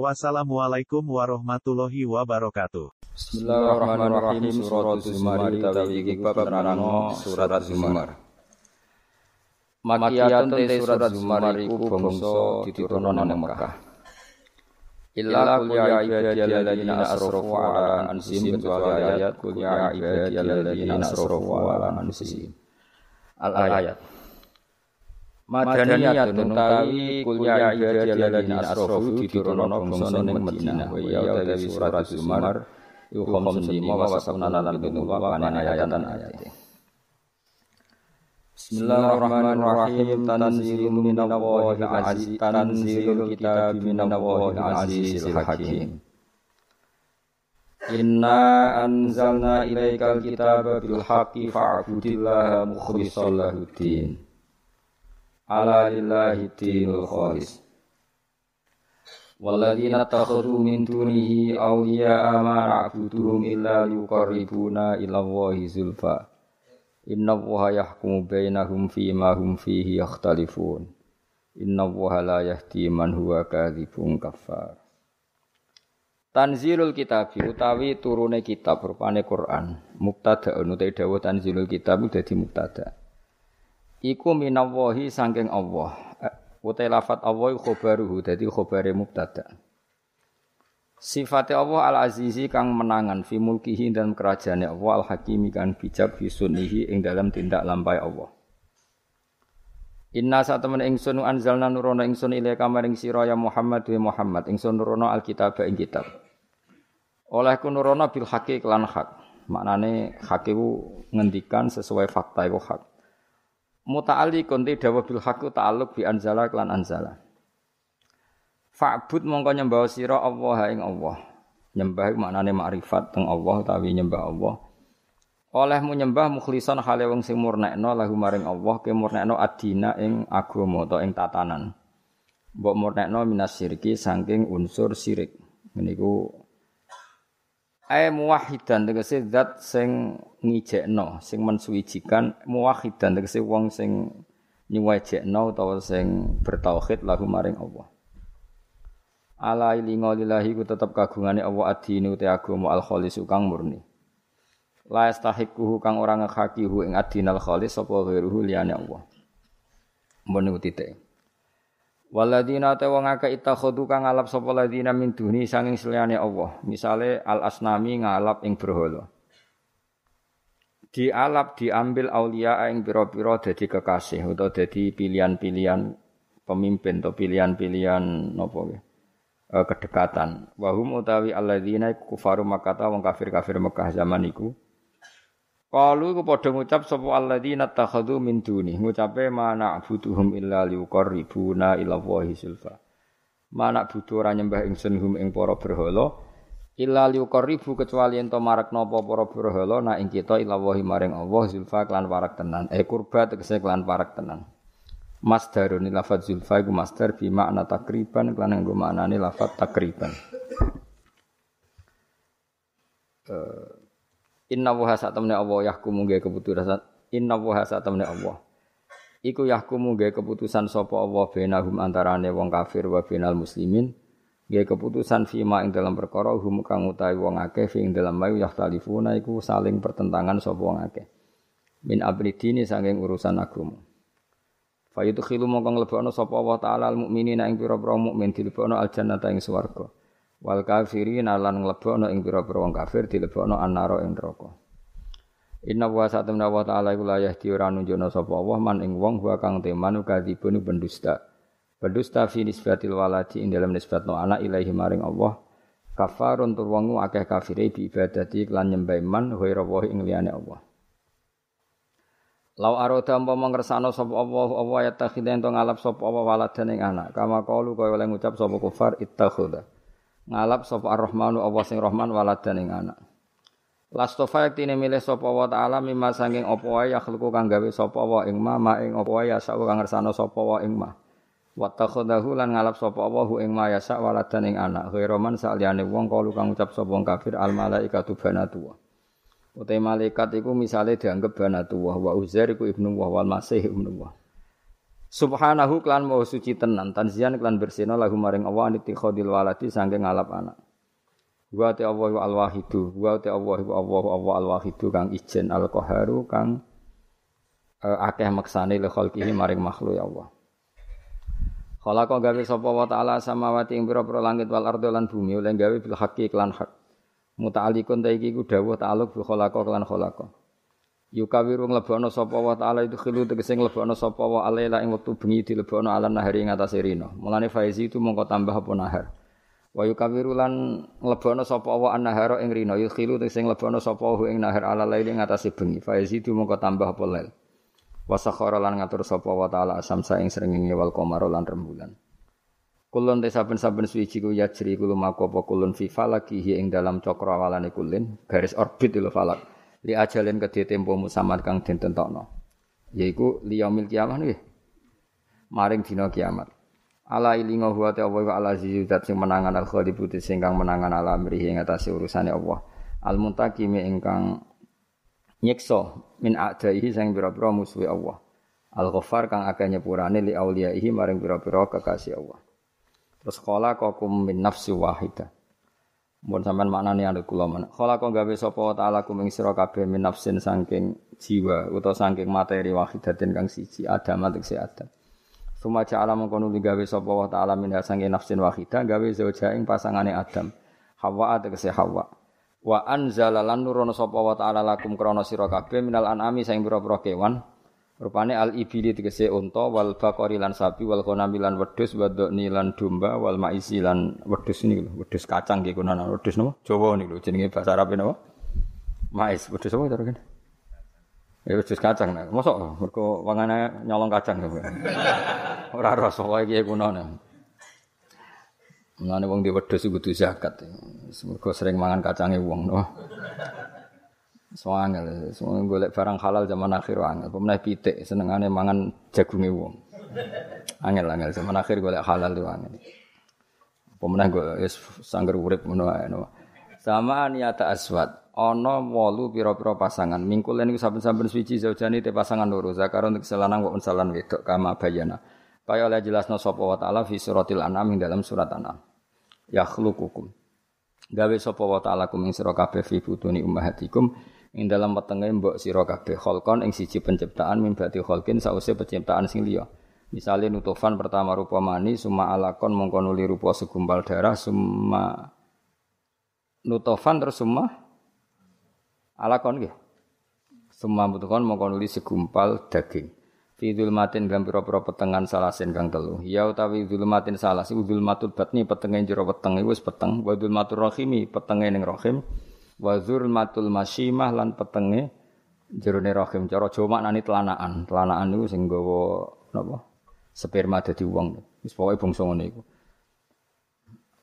Wassalamualaikum warahmatullahi wabarakatuh. Bismillahirrahmanirrahim Surat Zumar utawi iki bab nerangno surat Zumar. Makiyatun te surat Zumar iku bangsa diturunno nang Mekah. Illa qul ya ibadiyalladzina asrafu ala anfusihim kecuali ayat qul ya ibadiyalladzina asrafu ala anfusihim. Al ayat. Madaniyatun utawi kul ya ibadiyalladzina asrafu diturunno bangsa ning Madinah. Wa ya utawi surat Zumar iku khamsun lima wa sabna lan pitung wa ana ayatan ayat. Bismillahirrahmanirrahim tanzilun minallahil aziz tanzilul kitabi minallahil azizil hakim. Inna anzalna ilaikal kitaba bil haqqi fa'budillaha mukhlishal lahuddin ala lillahi dinul khalis Walladzina takhudhu min dunihi awliya'a ma na'buduhum illa yuqarribuna ila Allahi zulfa Inna Allaha yahkumu bainahum fima hum fihi yakhtalifun Inna Allaha la yahdi man huwa kadzibun kafar Tanzilul kitab utawi turune kitab rupane Quran Muktada. utai dawuh tanzilul kitab dadi muktada. Iku minallahi saking Allah. Utai lafat Allah khobaruhu dadi khobare mubtada. Sifate Allah al-azizi kang menangan fi mulkihi dan kerajaane Allah al-hakimi kang bijak fi sunnihi ing dalam tindak lampai Allah. Inna saat temen ingsun anzalna nurono ingsun ilaika maring sira ya Muhammad wa Muhammad ingsun nurono alkitab ing kitab. Oleh ku nurono bil haqi kelan hak. Maknane hak iku ngendikan sesuai fakta iku hak. Muta'alliqun te dawa bil haqq ta'alluq bi anzala klan anzala. Fa'bud mongko nyembah sira Allah ing Allah. Nyembah maknane makrifat teng Allah utawi nyembah Allah. Olehmu nyembah mukhlison hale wong sing murnekno lahu maring Allah ke murnekno adina ing agama utawa ing tatanan. Mbok murnekno minas syirki saking unsur syirik. Meniku Ae muwahidan tegese zat sing ngijekno, sing mensuwijikan muwahidan tegese wong sing nyuwejekno utawa sing bertauhid lahu maring Allah. Ala ilinga lillahi ku tetep kagungane Allah adinu te agama al khalis kang murni. La yastahiquhu kang ora nghakihu ing adinal khalis sapa ghairuhu liyane Allah. Mun titik. Waladina te wong akeh ittakhadhu kang ngalap sapa ladina min duni sanging seliyane Allah. Misale al asnami ngalap ing berhala. Dialap diambil aulia ing pira-pira dadi kekasih utawa dadi pilihan-pilihan pemimpin atau pilihan-pilihan napa e, kedekatan. Wahum utawi alladzina kufaru Makkah wong kafir-kafir Mekah zaman iku Kalu ku padha ngucap sapa alladzina takhadhu min duni. Ngucape mana butuhum illa liqarribuna ila Allahi sulfa. Mana butuh ora nyembah ingsun hum ing para berhala illa liqarribu kecuali ento marak napa para berhala na ing kita ila Allahi maring Allah zulfa klan parak tenan. Eh kurba tegese klan parak tenan. Masdarun lafaz zulfa iku masdar bi makna takriban klan nggo maknane lafaz takriban. Uh, Inna wa sak temne Allah yahkumu gawe keputusan. Inna wa sak temne Allah. Iku yahkumu gawe keputusan sapa Allah benahum antarane wong kafir wa benal muslimin. Gawe keputusan fima ing dalam perkara hum kang utawi wong akeh fi ing dalam mayu yahtalifuna iku saling pertentangan sapa wong akeh. Min abridini saking urusan agama. Fayudkhilu mongko nglebokno sapa Allah taala al mukminina ing pira-pira mukmin dilebokno al jannata ing swarga wal kafirin lan nglebokno ing pira-pira wong kafir dilebokno annara ing neraka Inna wa satamna wa ta'ala iku la yahdi ora man ing wong wa kang teman kadzibun pendusta. Pendusta fi nisbatil waladi ing dalam nisbatno anak ilahi maring Allah. Kafarun tur wong akeh kafire bi ibadati lan nyembah man ghaira wa ing liyane Allah. Lau aroda umpama ngersano sapa Allah Allah ya takhidhen to ngalap sapa Allah waladan ing anak. Kama qalu kaya oleh ngucap sapa kufar ittakhudha ngalap sapa Ar-Rahmanu Allah sing Rahman waladan ing anak. Lastofa yektine milih sapa wa taala mimma sanging apa wae yakhluqu kang gawe sapa wa ing ma ma ing apa wae yasa kang ngersano sapa wa ing ma. Wa takhadahu lan ngalap sapa wa hu ing ma yasa waladan ing anak. Ghairoman saliyane wong kalu kang ucap sapa wong kafir al malaikatu banatu. Utai malaikat iku misale dianggap banatu wa Uzair iku ibnu wa wal masih ibnu wa. Subhanahu klan mau suci tenan tanzian klan bersina lahu maring Allah anitikhodil waladi sangking ngalap anak. Wa ta Allah al wahidu, wa ta Allah wa Allah al wahidu kang ijen al qaharu kang uh, akeh maksane li khalqihi maring makhluk ya Allah. Khalaqa gawe sapa wa ta'ala samawati ing pira-pira langit wal ardo lan bumi oleh gawe bil haqqi klan hak. Muta'alliqun ta iki ku dawuh ta'alluq bi khalaqa klan khalaqa. Yukawiru nglebokno sapa wa ta'ala itu khilu tegese nglebokno sapa wa alaila ing wektu bengi dilebokno ala nahari ing atase rino. Mulane faizi itu mongko tambah apa nahar. Wa yukawiru lan nglebokno sapa wa annahara ing rina. Yukhilu tegese nglebokno sapa ing nahar ala laili ing atase bengi. Fa yazidu mongko tambah apa lail? Wa sakhara lan ngatur sapa wa taala asamsa ing srengenge wal qamara lan rembulan. Kulun te saben-saben suci ku yajri kulo mako apa kulun fi falakihi ing dalam cakrawalane kulin. Garis orbit lho falak li ajalin kedhe tempo musamad kang den tentokno. Yaiku liyaumil kiamah nggih. Maring dina kiamat. Ala ilinga huwa ta wa ala zat sing menangan al khalibu sing kang menangan ala amri ing atase urusane Allah. Al muntakimi ingkang nyiksa min a'daihi sing pira-pira musuhe Allah. Al ghaffar kang akeh nyepurane li auliyaihi maring pira-pira kekasih Allah. Terus kala kakum min nafsi wahidah Mun sampean maknane anu kula men. Kok gawe sapa taala kuming sira kabeh min nafsin saking jiwa utawa saking materi wahidatin kang siji Adam tegese Adam. Suma ja'ala mengkono digawe sapa wa ta'ala min sange nafsin wahida gawe zauja ing pasangane Adam. Hawa tegese Hawa. Wa anzala lan nurono sapa wa ta'ala lakum krana sira kabeh minal anami saing pira-pira kewan. Rupane al ibili tegese unta wal baqari lan sapi wal ghanami lan wedhus wadoni lan domba wal maisi lan wedhus niku wedhus kacang nggih kuwi wedhus napa Jawa niku lho jenenge bahasa Arab napa Mais wedhus apa terus Ya wis kacang nek. Mosok mergo wangane nyolong kacang. Ora rasa wae iki kuno nek. Mulane wong di wedhus kudu zakat. Mergo sering mangan kacange wong no. Soangel, semua golek barang halal zaman akhir angel. Pemenah pitik senengane mangan jagunge wong. Angel angel zaman akhir golek halal tuh angel. Pemenah gue wis sangger urip ngono ae no. Sama niata aswad ana wolu pira-pira pasangan. Mingkul niku saben-saben suci zaujani te pasangan loro. Zakar untuk selanang wa unsalan wedok kama bayana. Kaya oleh jelasno sapa wa taala fi suratil an'am ing dalam surat an'am. Yakhluqukum. Gawe sapa wa taala kum ing sira fi butuni ing dalam wetenge mbok sira kabeh kholqon ing siji penciptaan min bati kholqin sause penciptaan sing liya. Misalnya nutufan pertama rupa mani, summa alakon mongko nuli rupa segumpal darah, summa nutufan terus summa Alakon nggih. Semua butuhkan mongko nuli segumpal daging. Fi dzulmatin gam pira-pira petengan salasin kang telu. Ya utawi dzulmatin salas iku dzulmatul batni petenge jero weteng iku wis peteng. Wa dzulmatur rahimi petenge ning rahim. Wa dzulmatul masyimah lan petenge jerone rahim. Cara Jawa maknane telanaan. Telanaan niku sing nggawa napa? Sperma dadi wong. Wis pokoke bangsa ngene iku.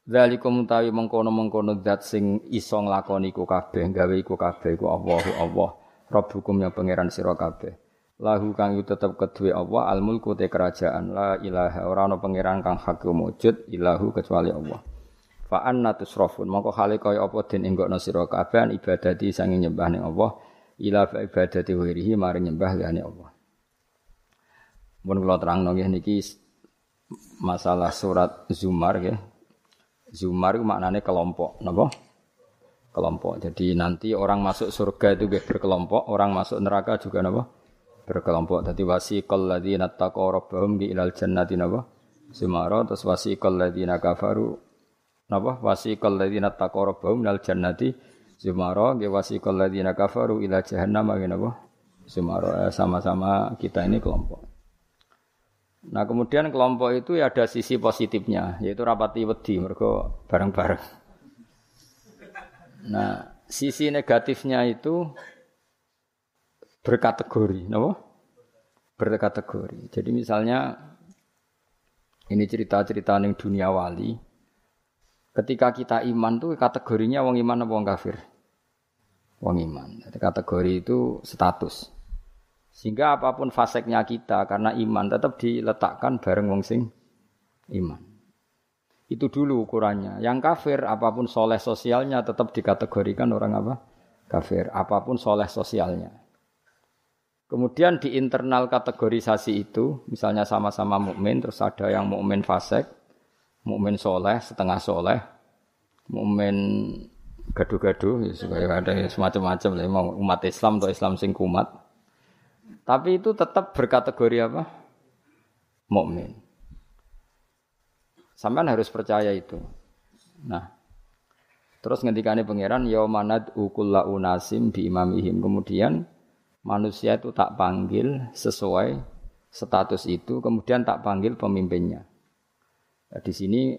Zalikum utawi mengkono-mengkono zat sing iso nglakoni iku kabeh, gawe iku kabeh iku Allahu Allah, Rabbukum yang pangeran sira kabeh. Lahu kang yu tetep kedue Allah al mulku te kerajaan la ilaha ora ana pangeran kang hak wujud ilahu kecuali Allah. Fa anna tusrafun mongko hale kaya apa den enggokno sira kabeh ibadati sange nyembah ning Allah ila ibadati wirihi maring nyembah liyane Allah. Mun kula terangno nggih niki masalah surat Zumar nggih Zumar itu maknanya kelompok, napa? Kelompok. Jadi nanti orang masuk surga itu berkelompok, orang masuk neraka juga napa? Berkelompok. Jadi wasiqal ladzina taqaw rabbahum bi ilal jannati napa? Zumara terus wasiqal ladzina kafaru napa? Wasiqal ladzina taqaw rabbahum ilal jannati Zumara nggih wasiqal ladzina kafaru ila jahannam napa? Zumara eh, sama-sama kita ini kelompok. Nah kemudian kelompok itu ya ada sisi positifnya, yaitu rapati wedi, mereka bareng-bareng. Nah sisi negatifnya itu berkategori, no? Berkategori. Jadi misalnya ini cerita-cerita yang dunia wali. Ketika kita iman tuh kategorinya wong iman apa wong kafir? wong iman. Jadi kategori itu status. Sehingga apa pun faseknya kita karena iman tetap diletakkan bareng wong sing iman. Itu dulu ukurannya. Yang kafir apa pun soleh sosialnya tetap dikategorikan orang apa? Kafir. Apa pun soleh sosialnya. Kemudian di internal kategorisasi itu, misalnya sama-sama mukmin, terus ada yang mukmin fasek, mukmin soleh, setengah soleh, mukmin gaduh-gaduh, ya, ada semacam-macam lah, mau umat Islam atau Islam sing kumat. Tapi itu tetap berkategori apa? Mukmin. Sampean harus percaya itu. Nah, terus ngendikane pangeran yaumanad ukulla unasim bi imamihim. Kemudian manusia itu tak panggil sesuai status itu, kemudian tak panggil pemimpinnya. Nah, di sini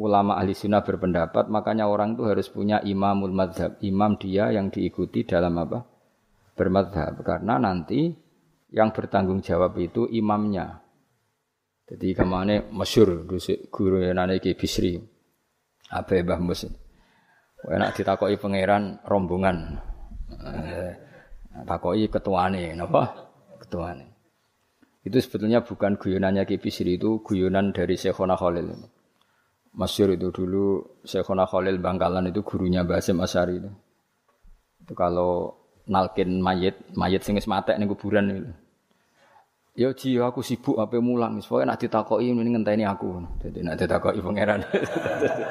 ulama ahli sunnah berpendapat, makanya orang itu harus punya imamul madhab, imam dia yang diikuti dalam apa? Bermadhab, karena nanti yang bertanggung jawab itu imamnya. Jadi ke mana masyur guru yang ki Bisri, apa Mbah Mus. Enak ditakoi pangeran rombongan. Eh, Takoi ketuane, napa? Ketuane. Itu sebetulnya bukan guyonannya Ki Bisri itu guyonan dari Syekhona Khalil. Masyur itu dulu Syekhona Khalil Bangkalan itu gurunya Basim Asyari itu. Itu kalau nalkin mayit, mayit sing wis matek ning kuburan itu. Ya ji aku sibuk apa mulang, soalnya nak ditakoki ini ngenteni aku. Jadi nak ditakoki pangeran.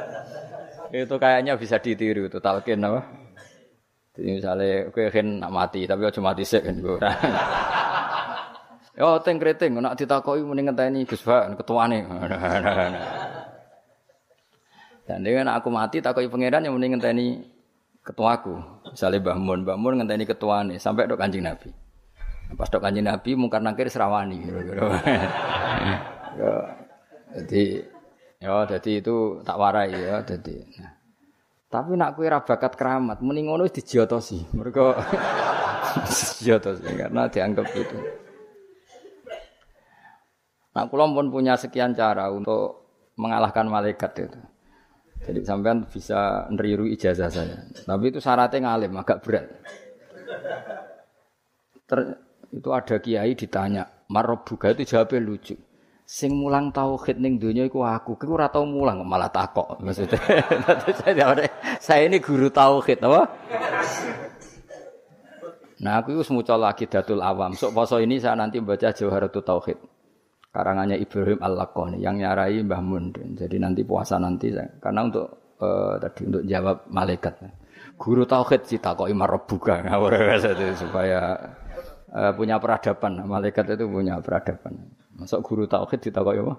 itu kayaknya bisa ditiru itu talkin apa? Jadi misalnya kowe kan nak mati tapi aja mati sik kan. Yo teng kreting nak ditakoki mending ngenteni Gus Bak ketuane. Dan dengan aku mati takoki pangeran yang mending ngenteni ketuaku. Misalnya Mbah Mun, Mbah Mun ngenteni ketuane sampai dok Kanjeng Nabi. Pas dok Kanjeng Nabi mungkar nangkir serawani. jadi ya jadi itu tak warai ya jadi. Nah. Tapi nak kue bakat keramat, mending ngono dijiotosi. Mereka dijiotosi karena dianggap itu. Nah, kula pun punya sekian cara untuk mengalahkan malaikat itu. Jadi sampean bisa neriru ijazah saya. Tapi itu syaratnya ngalim, agak berat. Ter, itu ada kiai ditanya, Marobuga itu jawabnya lucu sing mulang tauhid ning donya iku aku. Kowe ora tau mulang malah takok maksudnya. saya ini guru tauhid apa? Nah, aku itu maca lagi datul awam. Sok poso ini saya nanti baca Jawharatul Tauhid. Karangannya Ibrahim Al-Laqani yang nyarai Mbah Mun. Jadi nanti puasa nanti karena untuk uh, tadi untuk jawab malaikat. Guru tauhid sih takoki marebuka supaya uh, punya peradaban. Malaikat itu punya peradaban. Masuk guru tauhid ditakoki apa?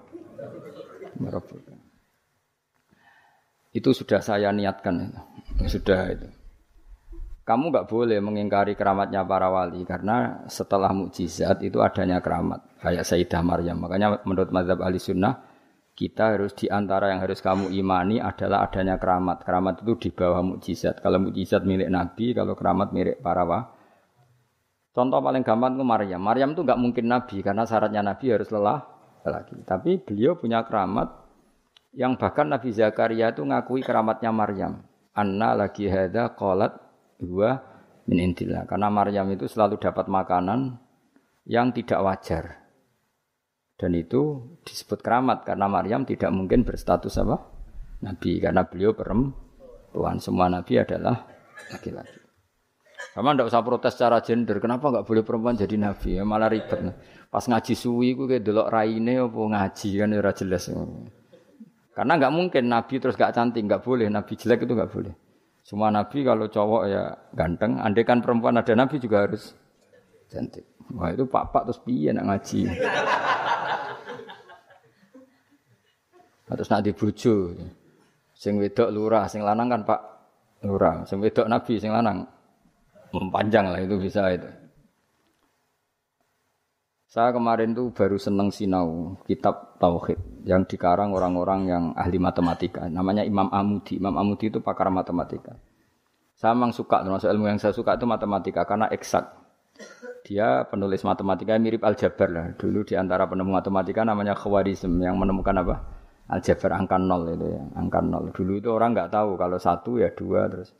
Merabuka. Itu sudah saya niatkan Sudah itu. Kamu nggak boleh mengingkari keramatnya para wali karena setelah mukjizat itu adanya keramat kayak Sayyidah Maryam. Makanya menurut mazhab ahli sunnah kita harus di antara yang harus kamu imani adalah adanya keramat. Keramat itu di bawah mukjizat. Kalau mukjizat milik Nabi, kalau keramat milik para wali Contoh paling gampang itu Maryam. Maryam itu nggak mungkin nabi karena syaratnya nabi harus lelah lagi. Tapi beliau punya keramat yang bahkan Nabi Zakaria itu ngakui keramatnya Maryam. Anna lagi hada kolat dua min indillah. Karena Maryam itu selalu dapat makanan yang tidak wajar. Dan itu disebut keramat karena Maryam tidak mungkin berstatus apa? Nabi karena beliau perempuan. Semua nabi adalah laki-laki. Sama ndak usah protes secara gender. Kenapa nggak boleh perempuan jadi nabi? Ya malah ribet. Pas ngaji suwi ku kayak delok raine apa ngaji kan ya jelas. Karena nggak mungkin nabi terus gak cantik, nggak boleh. Nabi jelek itu nggak boleh. Semua nabi kalau cowok ya ganteng. Andai kan perempuan ada nabi juga harus cantik. Wah itu pak pak terus piye nak ngaji. Terus nak dibujuk. Sing wedok lurah, sing lanang kan Pak lurah. Sing wedok nabi, sing lanang mempanjang lah itu bisa itu. Saya kemarin tuh baru seneng sinau kitab Tauhid yang dikarang orang-orang yang ahli matematika. Namanya Imam Amudi. Imam Amudi itu pakar matematika. Saya memang suka, termasuk ilmu yang saya suka itu matematika karena eksak. Dia penulis matematika mirip aljabar lah. Dulu di antara penemu matematika namanya Khawarizm yang menemukan apa? Aljabar angka nol itu ya, angka nol. Dulu itu orang nggak tahu kalau satu ya dua terus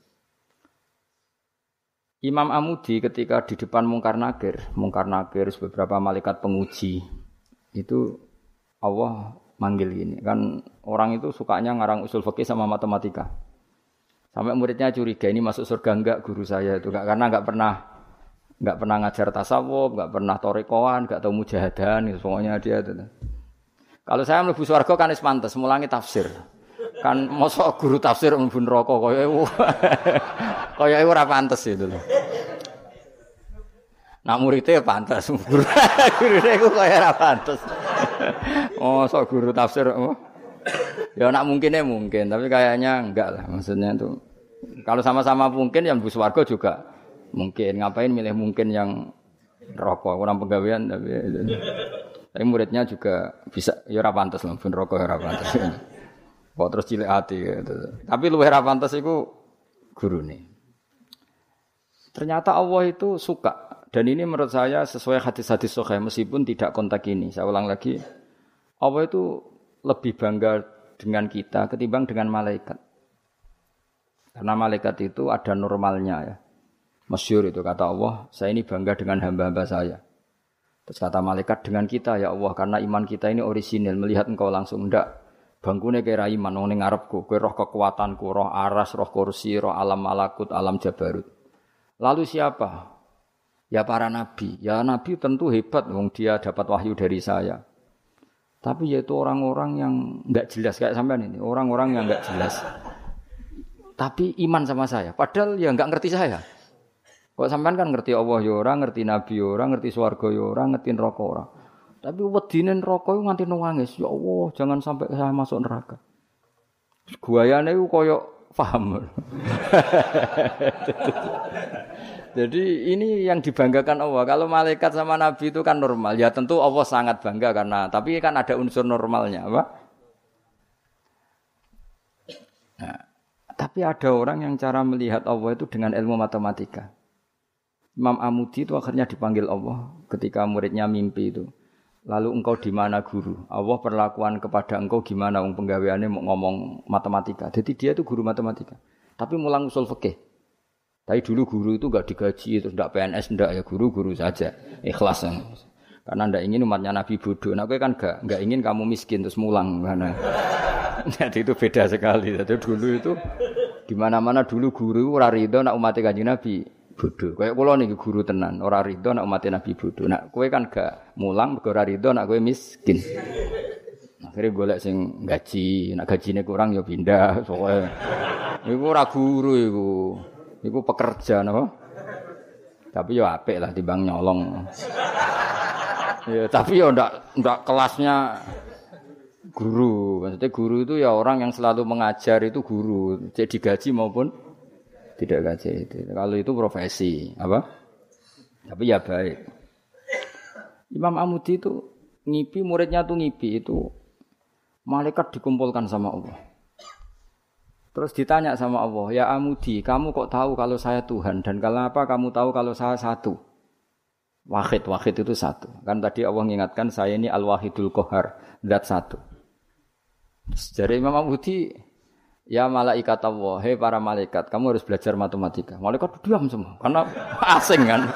Imam Amudi ketika di depan Mungkar Nakir, Mungkar Nakir beberapa malaikat penguji, itu Allah manggil gini. Kan orang itu sukanya ngarang usul fikih sama matematika. Sampai muridnya curiga ini masuk surga enggak guru saya itu enggak karena enggak pernah enggak pernah ngajar tasawuf, enggak pernah torekoan, enggak tahu mujahadan gitu. Pokoknya dia itu. Kalau saya mlebu swarga kan wis pantes mulangi tafsir. Kan mosok guru tafsir mlebu neraka kaya kaya ora pantes itu loh. Nak muridnya pantas, guru gurune iku kaya ora pantes. Oh, sok guru tafsir. Ya nak mungkinnya mungkin, tapi kayaknya enggak lah. Maksudnya itu kalau sama-sama mungkin yang bus warga juga mungkin. Ngapain milih mungkin yang rokok orang pegawaian tapi tapi muridnya juga bisa ya ora pantes lah pun rokok ya ora pantes. Kok terus cilik hati gitu. Tapi luwih ora pantes iku nih. Ternyata Allah itu suka dan ini menurut saya sesuai hadis-hadis sahih meskipun tidak kontak ini. Saya ulang lagi. Allah itu lebih bangga dengan kita ketimbang dengan malaikat. Karena malaikat itu ada normalnya ya. Masyur itu kata Allah, saya ini bangga dengan hamba-hamba saya. Terus kata malaikat dengan kita ya Allah, karena iman kita ini orisinil, melihat engkau langsung ndak. Bangkune kira iman wong ning ngarepku, kowe roh kekuatanku, roh aras, roh kursi, roh alam malakut, alam jabarut. Lalu siapa? Ya para nabi. Ya nabi tentu hebat wong dia dapat wahyu dari saya. Tapi yaitu orang-orang yang nggak jelas kayak sampean ini, orang-orang yang nggak jelas. Tapi iman sama saya, padahal ya nggak ngerti saya. Kok sampean kan ngerti Allah ya orang, ngerti Nabi ya orang, ngerti swarga ya orang, ngerti neraka orang. Tapi wedine neraka iku nganti nangis, ya Allah, jangan sampai saya masuk neraka. Guayane iku koyo paham. Jadi ini yang dibanggakan Allah. Kalau malaikat sama nabi itu kan normal. Ya tentu Allah sangat bangga karena tapi kan ada unsur normalnya, apa? Nah, tapi ada orang yang cara melihat Allah itu dengan ilmu matematika. Imam Amudi itu akhirnya dipanggil Allah ketika muridnya mimpi itu. Lalu engkau di mana guru? Allah perlakuan kepada engkau gimana? Wong penggaweannya mau ngomong matematika. Jadi dia itu guru matematika. Tapi mulang usul fikih. Tapi dulu guru itu nggak digaji, terus nggak PNS, nggak ya guru-guru saja, ikhlas. Karena ndak ingin umatnya Nabi bodoh. Nah, kan nggak nggak ingin kamu miskin terus mulang, karena jadi itu beda sekali. Jadi dulu itu di mana-mana dulu guru ora rido nak umat kanjeng Nabi bodoh. Kayak kula niki guru tenan, ora rido nak umat Nabi bodoh. Nak kowe kan gak mulang mergo ora rido nak kowe miskin. Akhirnya golek sing gaji, nak gajine kurang ya pindah. Soalnya iku ora guru iku. Iku pekerja napa? Tapi yo apik lah timbang nyolong. ya, tapi yo ndak ndak kelasnya guru. Maksudnya guru itu ya orang yang selalu mengajar itu guru, jadi gaji maupun tidak itu. Kalau itu profesi, apa? Tapi ya baik. Imam Amudi itu ngipi muridnya tuh ngipi itu malaikat dikumpulkan sama Allah. Terus ditanya sama Allah, ya Amudi, kamu kok tahu kalau saya Tuhan dan kalau apa kamu tahu kalau saya satu? Wahid, wahid itu satu. Kan tadi Allah mengingatkan saya ini al-wahidul kohar, zat satu. Jadi Imam Amudi, ya malaikat Allah, hei para malaikat, kamu harus belajar matematika. Malaikat diam semua, karena asing kan.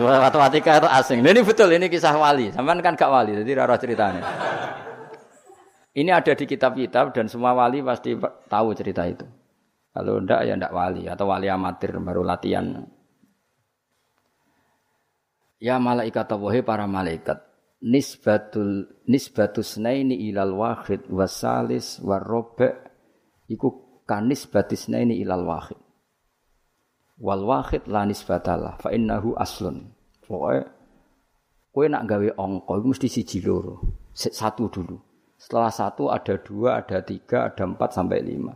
matematika itu asing. Ini betul, ini kisah wali. Sampai kan gak wali, jadi rara ceritanya. Ini ada di kitab-kitab dan semua wali pasti tahu cerita itu. Kalau ndak ya ndak wali atau wali amatir baru latihan. Ya malaikat Allah para malaikat nisbatul nisbatus naini ilal wahid wasalis warobe iku kanis batis naini ilal wahid wal wahid la nisbatalah fa innahu aslun pokoke kowe nak gawe angka iku mesti siji loro satu dulu setelah satu ada dua, ada tiga, ada empat sampai lima.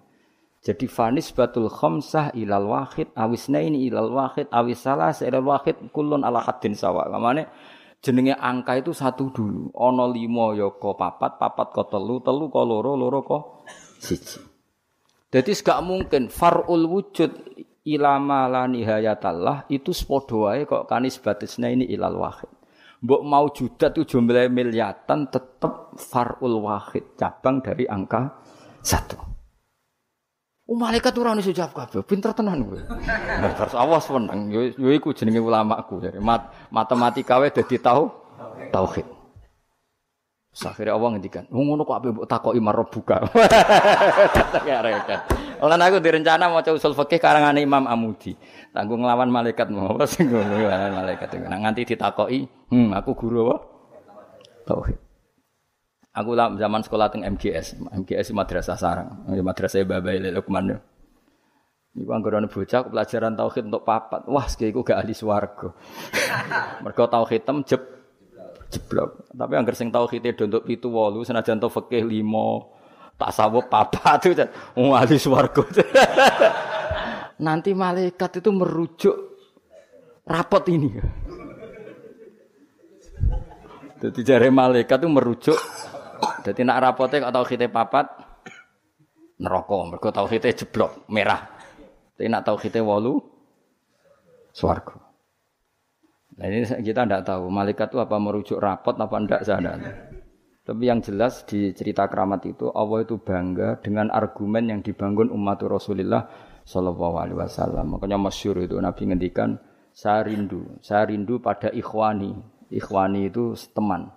Jadi fanis batul khomsah ilal wahid, awisna ini ilal wahid, awis salah ilal wahid, kulun ala hadin sawa. Kamane jenenge angka itu satu dulu. Ono limo yoko ya papat, papat ko telu, telu ko loro, loro ko siji. Jadi gak mungkin farul wujud ilama la nihayatallah itu sepodo kok kanis batisna ini ilal wahid. Mbok mau juta tuh jumlah miliatan tetap farul wahid cabang dari angka satu. Oh, malaikat ora iso jawab kabeh, pinter tenan kowe. Terus awas seneng, yo yo iku jenenge ulamaku. Mat, matematika wae dadi tau tauhid. Akhirnya Allah ngendikan, ngono kok ape mbok takoki marab buka. Ya rekat. Lan aku direncana mau usul fikih karangan Imam Amudi. Tanggung nglawan malaikat apa sing ngono malaikat. Nah, nganti ditakoki, hmm aku guru apa? Tauhid. Aku lah zaman sekolah teng MGS, MGS madrasah sarang, madrasah Babai Lukman. Iku anggone bocah pelajaran tauhid untuk papat. Wah, sekali iku gak ahli swarga. Mergo tauhid tem jeb jeblok. Tapi angger sing tauhide untuk 7 8 senajan tau fikih 5 tak sawup papat itu wong ahli swarga. Nanti malaikat itu merujuk rapot ini. Jadi jari malaikat itu merujuk jadi nak rapote kok tauhide papat neraka, mergo tauhide jeblok merah. Tapi nak tauhide wolu swarga. Nah ini kita tidak tahu malaikat itu apa merujuk rapot apa tidak sana. Tapi yang jelas di cerita keramat itu Allah itu bangga dengan argumen yang dibangun umat Rasulullah Shallallahu Alaihi Wasallam. Makanya masyur itu Nabi ngendikan saya rindu, saya rindu pada ikhwani. Ikhwani itu teman.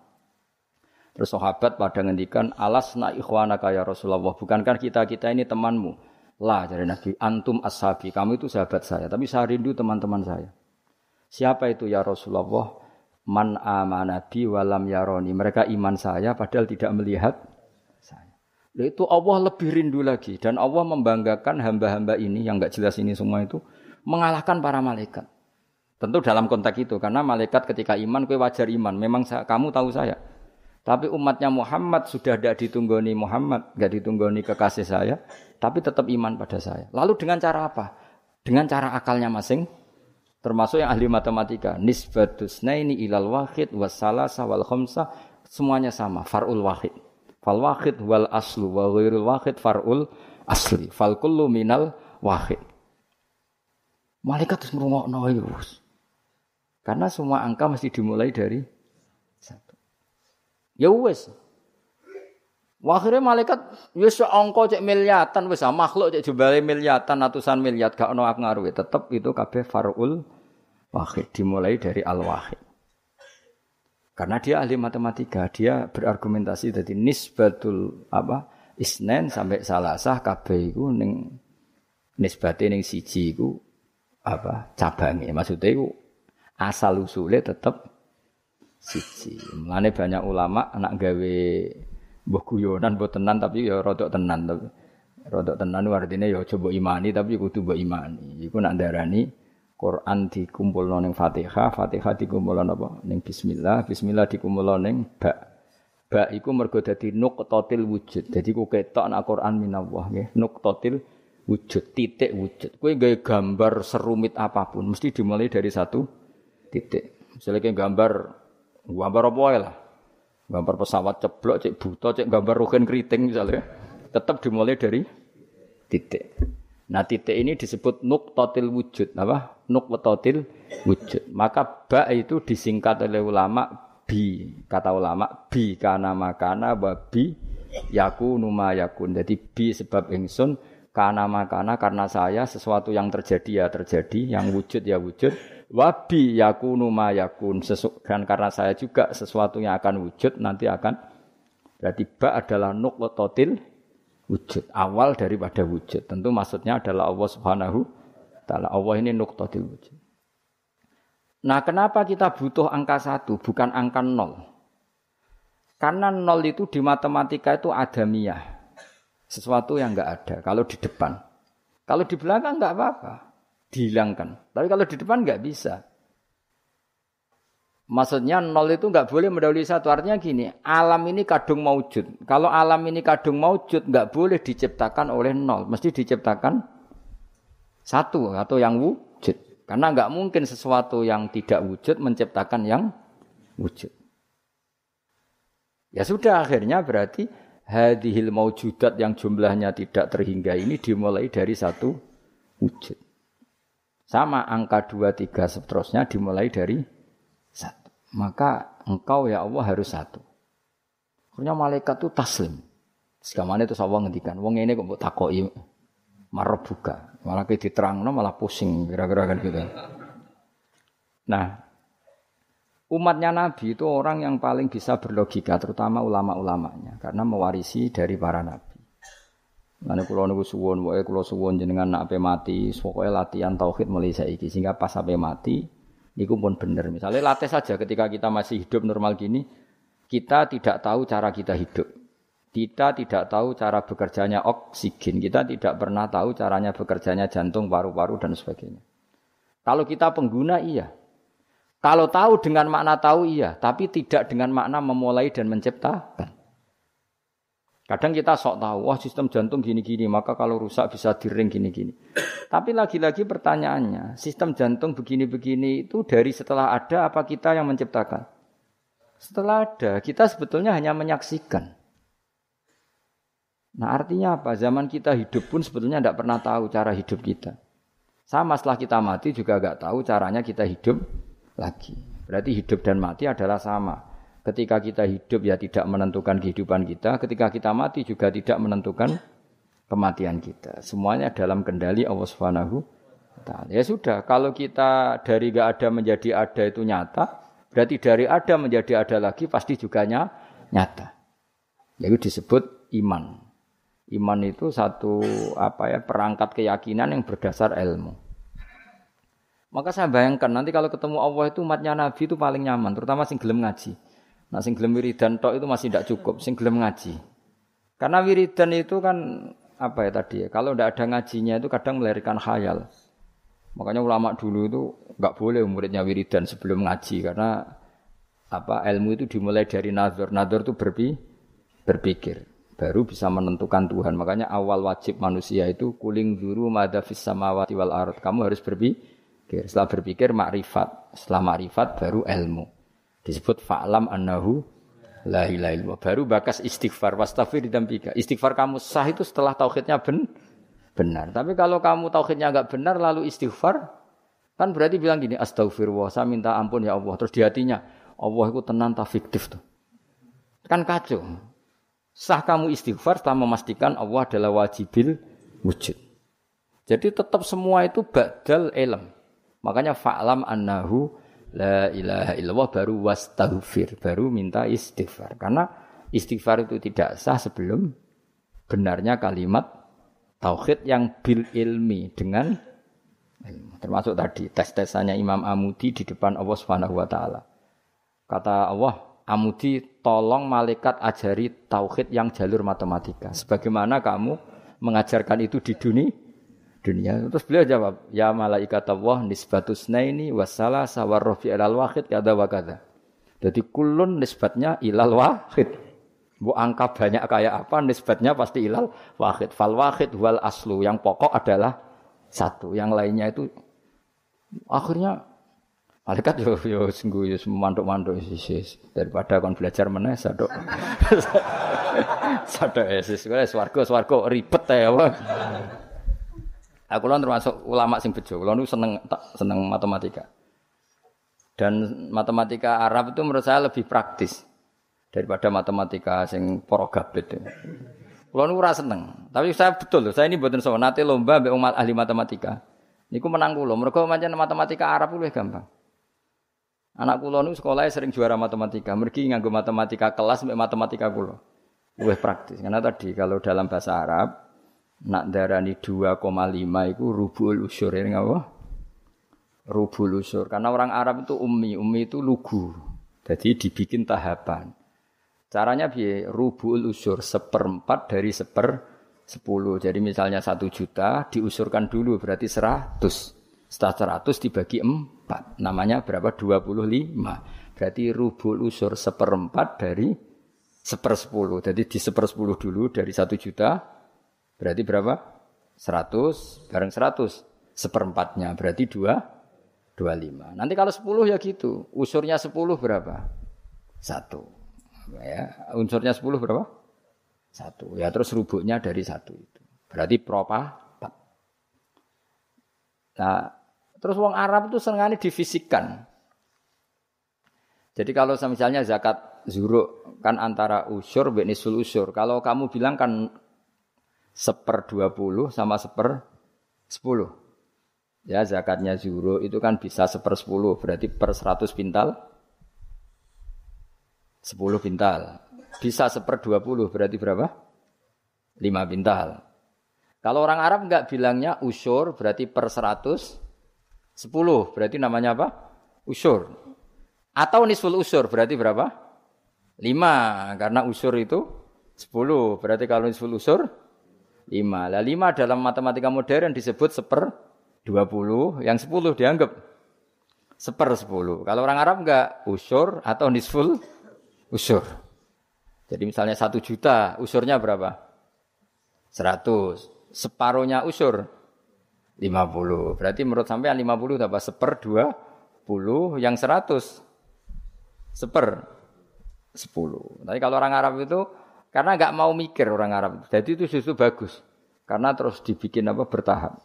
Terus sahabat pada ngendikan alas na ikhwana kaya Rasulullah. Bukankah kita kita ini temanmu? Lah dari Nabi antum ashabi. Kamu itu sahabat saya. Tapi saya rindu teman-teman saya. Siapa itu ya Rasulullah? Man amanabi walam yaroni. Mereka iman saya padahal tidak melihat saya. Itu Allah lebih rindu lagi dan Allah membanggakan hamba-hamba ini yang nggak jelas ini semua itu mengalahkan para malaikat. Tentu dalam konteks itu karena malaikat ketika iman kue wajar iman. Memang saya, kamu tahu saya. Tapi umatnya Muhammad sudah tidak ditunggoni Muhammad, nggak ditunggoni kekasih saya, tapi tetap iman pada saya. Lalu dengan cara apa? Dengan cara akalnya masing, termasuk yang ahli matematika. Nisbatus naini ilal wahid wassalasa wal khamsa semuanya sama, farul wahid. Fal wahid wal aslu wa ghairul wahid farul asli. Fal kullu minal wahid. Malaikat terus merungokno Karena semua angka mesti dimulai dari Ya wis. Akhirnya malaikat ya angka cek miliatan wis ah, makhluk cek jumlahe miliatan ratusan miliar gak ono ngaruh tetep itu kabeh farul wahid dimulai dari al wahid. Karena dia ahli matematika, dia berargumentasi dari nisbatul apa isnen sampai salasah kabeh iku ning nisbate ning siji iku apa cabangnya maksudnya iku asal usulnya tetap siji. Mulane banyak ulama anak gawe mbah guyonan mbok tenan tapi ya rodok tenan tapi rodok tenan artinya ya coba imani tapi kudu mbok imani. Iku nak darani Quran dikumpulno ning Fatihah, Fatihah dikumpulno apa? Ning bismillah, bismillah dikumpulno ning ba. Ba iku mergo dadi nuqtatil wujud. Dadi ku ketok nak Quran minallah nggih, nuqtatil wujud, titik wujud. Kowe gawe gambar serumit apa pun mesti dimulai dari satu titik. Misalnya kayak gambar Gambar apa lah? Gambar pesawat ceblok, cek buta, cek gambar rugen keriting misalnya. Tetap dimulai dari titik. Nah titik ini disebut nuktotil wujud. Apa? Nuktotil wujud. Maka ba itu disingkat oleh ulama bi. Kata ulama bi karena makana babi yaku numa yakun. Jadi bi sebab ingsun karena makana karena saya sesuatu yang terjadi ya terjadi, yang wujud ya wujud wabi yakunu ma yakun. Dan karena saya juga sesuatu yang akan wujud nanti akan berarti ba adalah nuqtatil wujud awal daripada wujud. Tentu maksudnya adalah Allah Subhanahu taala. Allah ini nuqtatil wujud. Nah kenapa kita butuh angka satu bukan angka nol? Karena nol itu di matematika itu adamiah. Sesuatu yang enggak ada kalau di depan. Kalau di belakang enggak apa-apa dihilangkan. Tapi kalau di depan nggak bisa. Maksudnya nol itu nggak boleh mendahului satu. Artinya gini, alam ini kadung maujud. Kalau alam ini kadung maujud, nggak boleh diciptakan oleh nol. Mesti diciptakan satu atau yang wujud. Karena nggak mungkin sesuatu yang tidak wujud menciptakan yang wujud. Ya sudah akhirnya berarti hadihil maujudat yang jumlahnya tidak terhingga ini dimulai dari satu wujud. Sama angka dua tiga seterusnya dimulai dari satu. Maka engkau ya Allah harus satu. Akhirnya malaikat itu taslim. Sekamane itu Allah ngendikan, wong ini kok mbok takoki. Marabuka. Malah kayak diterangno malah pusing kira-kira kan gitu. Nah, umatnya Nabi itu orang yang paling bisa berlogika, terutama ulama-ulamanya, karena mewarisi dari para nabi. Mana kulo niku suwon, wae kulo suwon jenengan nak ape mati, pokoknya latihan tauhid mulai saiki sehingga pas ape mati niku pun bener. Misalnya latih saja ketika kita masih hidup normal gini, kita tidak tahu cara kita hidup. Kita tidak tahu cara bekerjanya oksigen, kita tidak pernah tahu caranya bekerjanya jantung, paru-paru dan sebagainya. Kalau kita pengguna iya. Kalau tahu dengan makna tahu iya, tapi tidak dengan makna memulai dan menciptakan. Kadang kita sok tahu, wah sistem jantung gini-gini, maka kalau rusak bisa diring gini-gini. Tapi lagi-lagi pertanyaannya, sistem jantung begini-begini itu dari setelah ada apa kita yang menciptakan? Setelah ada, kita sebetulnya hanya menyaksikan. Nah artinya apa? Zaman kita hidup pun sebetulnya tidak pernah tahu cara hidup kita. Sama setelah kita mati juga nggak tahu caranya kita hidup lagi. Berarti hidup dan mati adalah sama. Ketika kita hidup ya tidak menentukan kehidupan kita, ketika kita mati juga tidak menentukan kematian kita. Semuanya dalam kendali Allah Subhanahu. Ya sudah, kalau kita dari gak ada menjadi ada itu nyata, berarti dari ada menjadi ada lagi pasti juga nyata. Yaitu disebut iman. Iman itu satu apa ya perangkat keyakinan yang berdasar ilmu. Maka saya bayangkan nanti kalau ketemu Allah itu umatnya Nabi itu paling nyaman, terutama sing gelem ngaji. Nah sing gelem wiridan tok itu masih tidak cukup, sing gelem ngaji. Karena wiridan itu kan apa ya tadi ya, kalau tidak ada ngajinya itu kadang melahirkan khayal. Makanya ulama dulu itu nggak boleh muridnya wiridan sebelum ngaji karena apa ilmu itu dimulai dari nazar. Nazar itu berpi, berpikir baru bisa menentukan Tuhan. Makanya awal wajib manusia itu kuling duru madafis samawati wal ard. Kamu harus berpikir. Setelah berpikir makrifat. Setelah makrifat baru ilmu disebut fa'lam annahu la ilaha illallah. Baru bakas istighfar wastafir dampika. Istighfar kamu sah itu setelah tauhidnya ben benar. Tapi kalau kamu tauhidnya enggak benar lalu istighfar kan berarti bilang gini astagfirullah saya minta ampun ya Allah. Terus di hatinya Allah itu tenang tak fiktif tuh. Kan kacau. Sah kamu istighfar setelah memastikan Allah adalah wajibil wujud. Jadi tetap semua itu badal ilm. Makanya fa'lam annahu la ilaha illallah baru wastaghfir, baru minta istighfar. Karena istighfar itu tidak sah sebelum benarnya kalimat tauhid yang bil ilmi dengan ilmu. Termasuk tadi tes-tesannya Imam Amudi di depan Allah Subhanahu wa taala. Kata Allah, Amudi tolong malaikat ajari tauhid yang jalur matematika. Sebagaimana kamu mengajarkan itu di dunia dunia. Terus beliau jawab, ya malaikat Allah nisbatus naini wassalah sawar rofi ilal wahid kada wa kada. Jadi kulun nisbatnya ilal wahid. Bu angka banyak kayak apa nisbatnya pasti ilal wahid. Fal wahid wal aslu. Yang pokok adalah satu. Yang lainnya itu akhirnya malaikat yo yo sungguh yo mantuk-mantuk sis daripada kon belajar meneh sadok. sadok sis swarga swarga ribet ya. Aku lan termasuk ulama sing bejo. Kulo seneng seneng matematika. Dan matematika Arab itu menurut saya lebih praktis daripada matematika sing para gabet. Kulo nu ora seneng. Tapi saya betul loh, saya ini mboten sowan nate lomba mbek umat ahli matematika. Niku menang kulo. Mergo pancen matematika Arab luwih gampang. Anak kulo nu sekolahnya sering juara matematika. Mergi nganggo matematika kelas mbek matematika kulo. Luwih praktis. Karena tadi kalau dalam bahasa Arab nak darani 2,5 itu rubul usur ini apa? Rubul usur. Karena orang Arab itu ummi, ummi itu lugu. Jadi dibikin tahapan. Caranya biar rubul usur seperempat dari seper sepuluh. Jadi misalnya satu juta diusurkan dulu berarti seratus. Setelah seratus dibagi empat. Namanya berapa? Dua puluh lima. Berarti rubul usur seperempat dari sepersepuluh. Jadi di sepersepuluh dulu dari satu juta Berarti berapa? 100 bareng 100 seperempatnya berarti 2 25. Nanti kalau 10 ya gitu. Unsurnya 10 berapa? 1. Ya, unsurnya 10 berapa? 1. Ya terus rubuknya dari 1 itu. Berarti propa 4. Nah, terus wong Arab itu senengane difisikkan. Jadi kalau misalnya zakat zuruk kan antara usur dan nisul usur. Kalau kamu bilang kan seper 20 sama seper 10. Ya zakatnya zuhro itu kan bisa seper 10 berarti per 100 pintal 10 pintal. Bisa seper 20 berarti berapa? 5 pintal. Kalau orang Arab enggak bilangnya usur berarti per 100 10 berarti namanya apa? Usur. Atau nisful usur berarti berapa? 5 karena usur itu 10. Berarti kalau nisful usur 5. Lah 5 dalam matematika modern disebut seper 20, yang 10 dianggap seper 10. Kalau orang Arab enggak usur atau nisful usur. Jadi misalnya 1 juta, usurnya berapa? 100. Separuhnya usur 50. Berarti menurut sampean 50 dapat seper 20, yang 100 seper 10. Tapi kalau orang Arab itu karena nggak mau mikir orang Arab. Jadi itu justru bagus. Karena terus dibikin apa bertahap.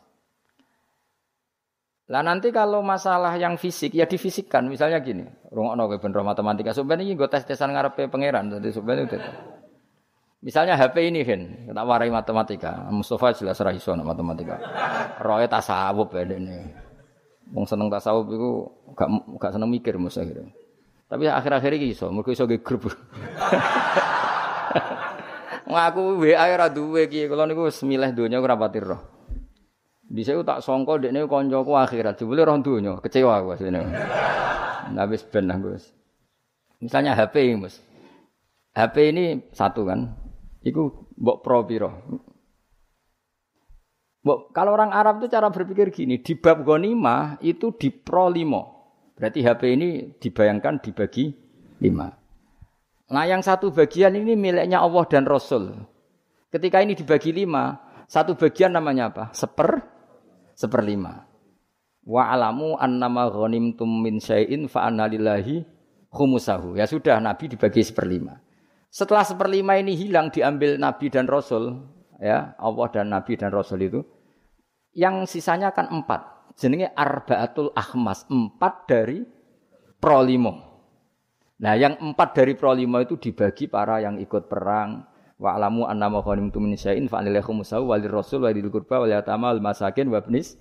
Lah nanti kalau masalah yang fisik ya difisikkan. Misalnya gini, rungokno kowe ben matematika. Sebenarnya ini gue tes-tesan ngarepe pangeran. Jadi sebenarnya itu. Misalnya HP ini kan, kita warai matematika. Mustafa jelas ra matematika. Roe tasawuf ya ini. Wong seneng tasawuf itu gak gak seneng mikir mesti Tapi akhir-akhir ini iso, mergo iso ge grup. Ngaku WA ora duwe iki, kula niku wis milih donya ora pati roh. Dhisik tak sangka dekne kancaku akhirat, jebule roh donya, kecewa aku asline. Nah wis ben aku wis. Misalnya HP Mas. HP ini satu kan. Iku mbok pro piro? Mbok, kalau orang Arab itu cara berpikir gini, di bab ghanimah itu di pro limo. Berarti HP ini dibayangkan dibagi lima. Nah yang satu bagian ini miliknya Allah dan Rasul. Ketika ini dibagi lima, satu bagian namanya apa? Seper, seperlima. Wa alamu annama ghanimtum min syai'in fa lillahi khumusahu. Ya sudah, Nabi dibagi seperlima. Setelah seperlima ini hilang diambil Nabi dan Rasul, ya Allah dan Nabi dan Rasul itu, yang sisanya kan empat. Jenenge arbaatul ahmas, empat dari prolimo. Nah, yang empat dari prolimo itu dibagi para yang ikut perang. Wa alamu annama ghanimtum min syai'in fa anil khumsahu walir rasul walil qurba wal yatama wal masakin wa ibnis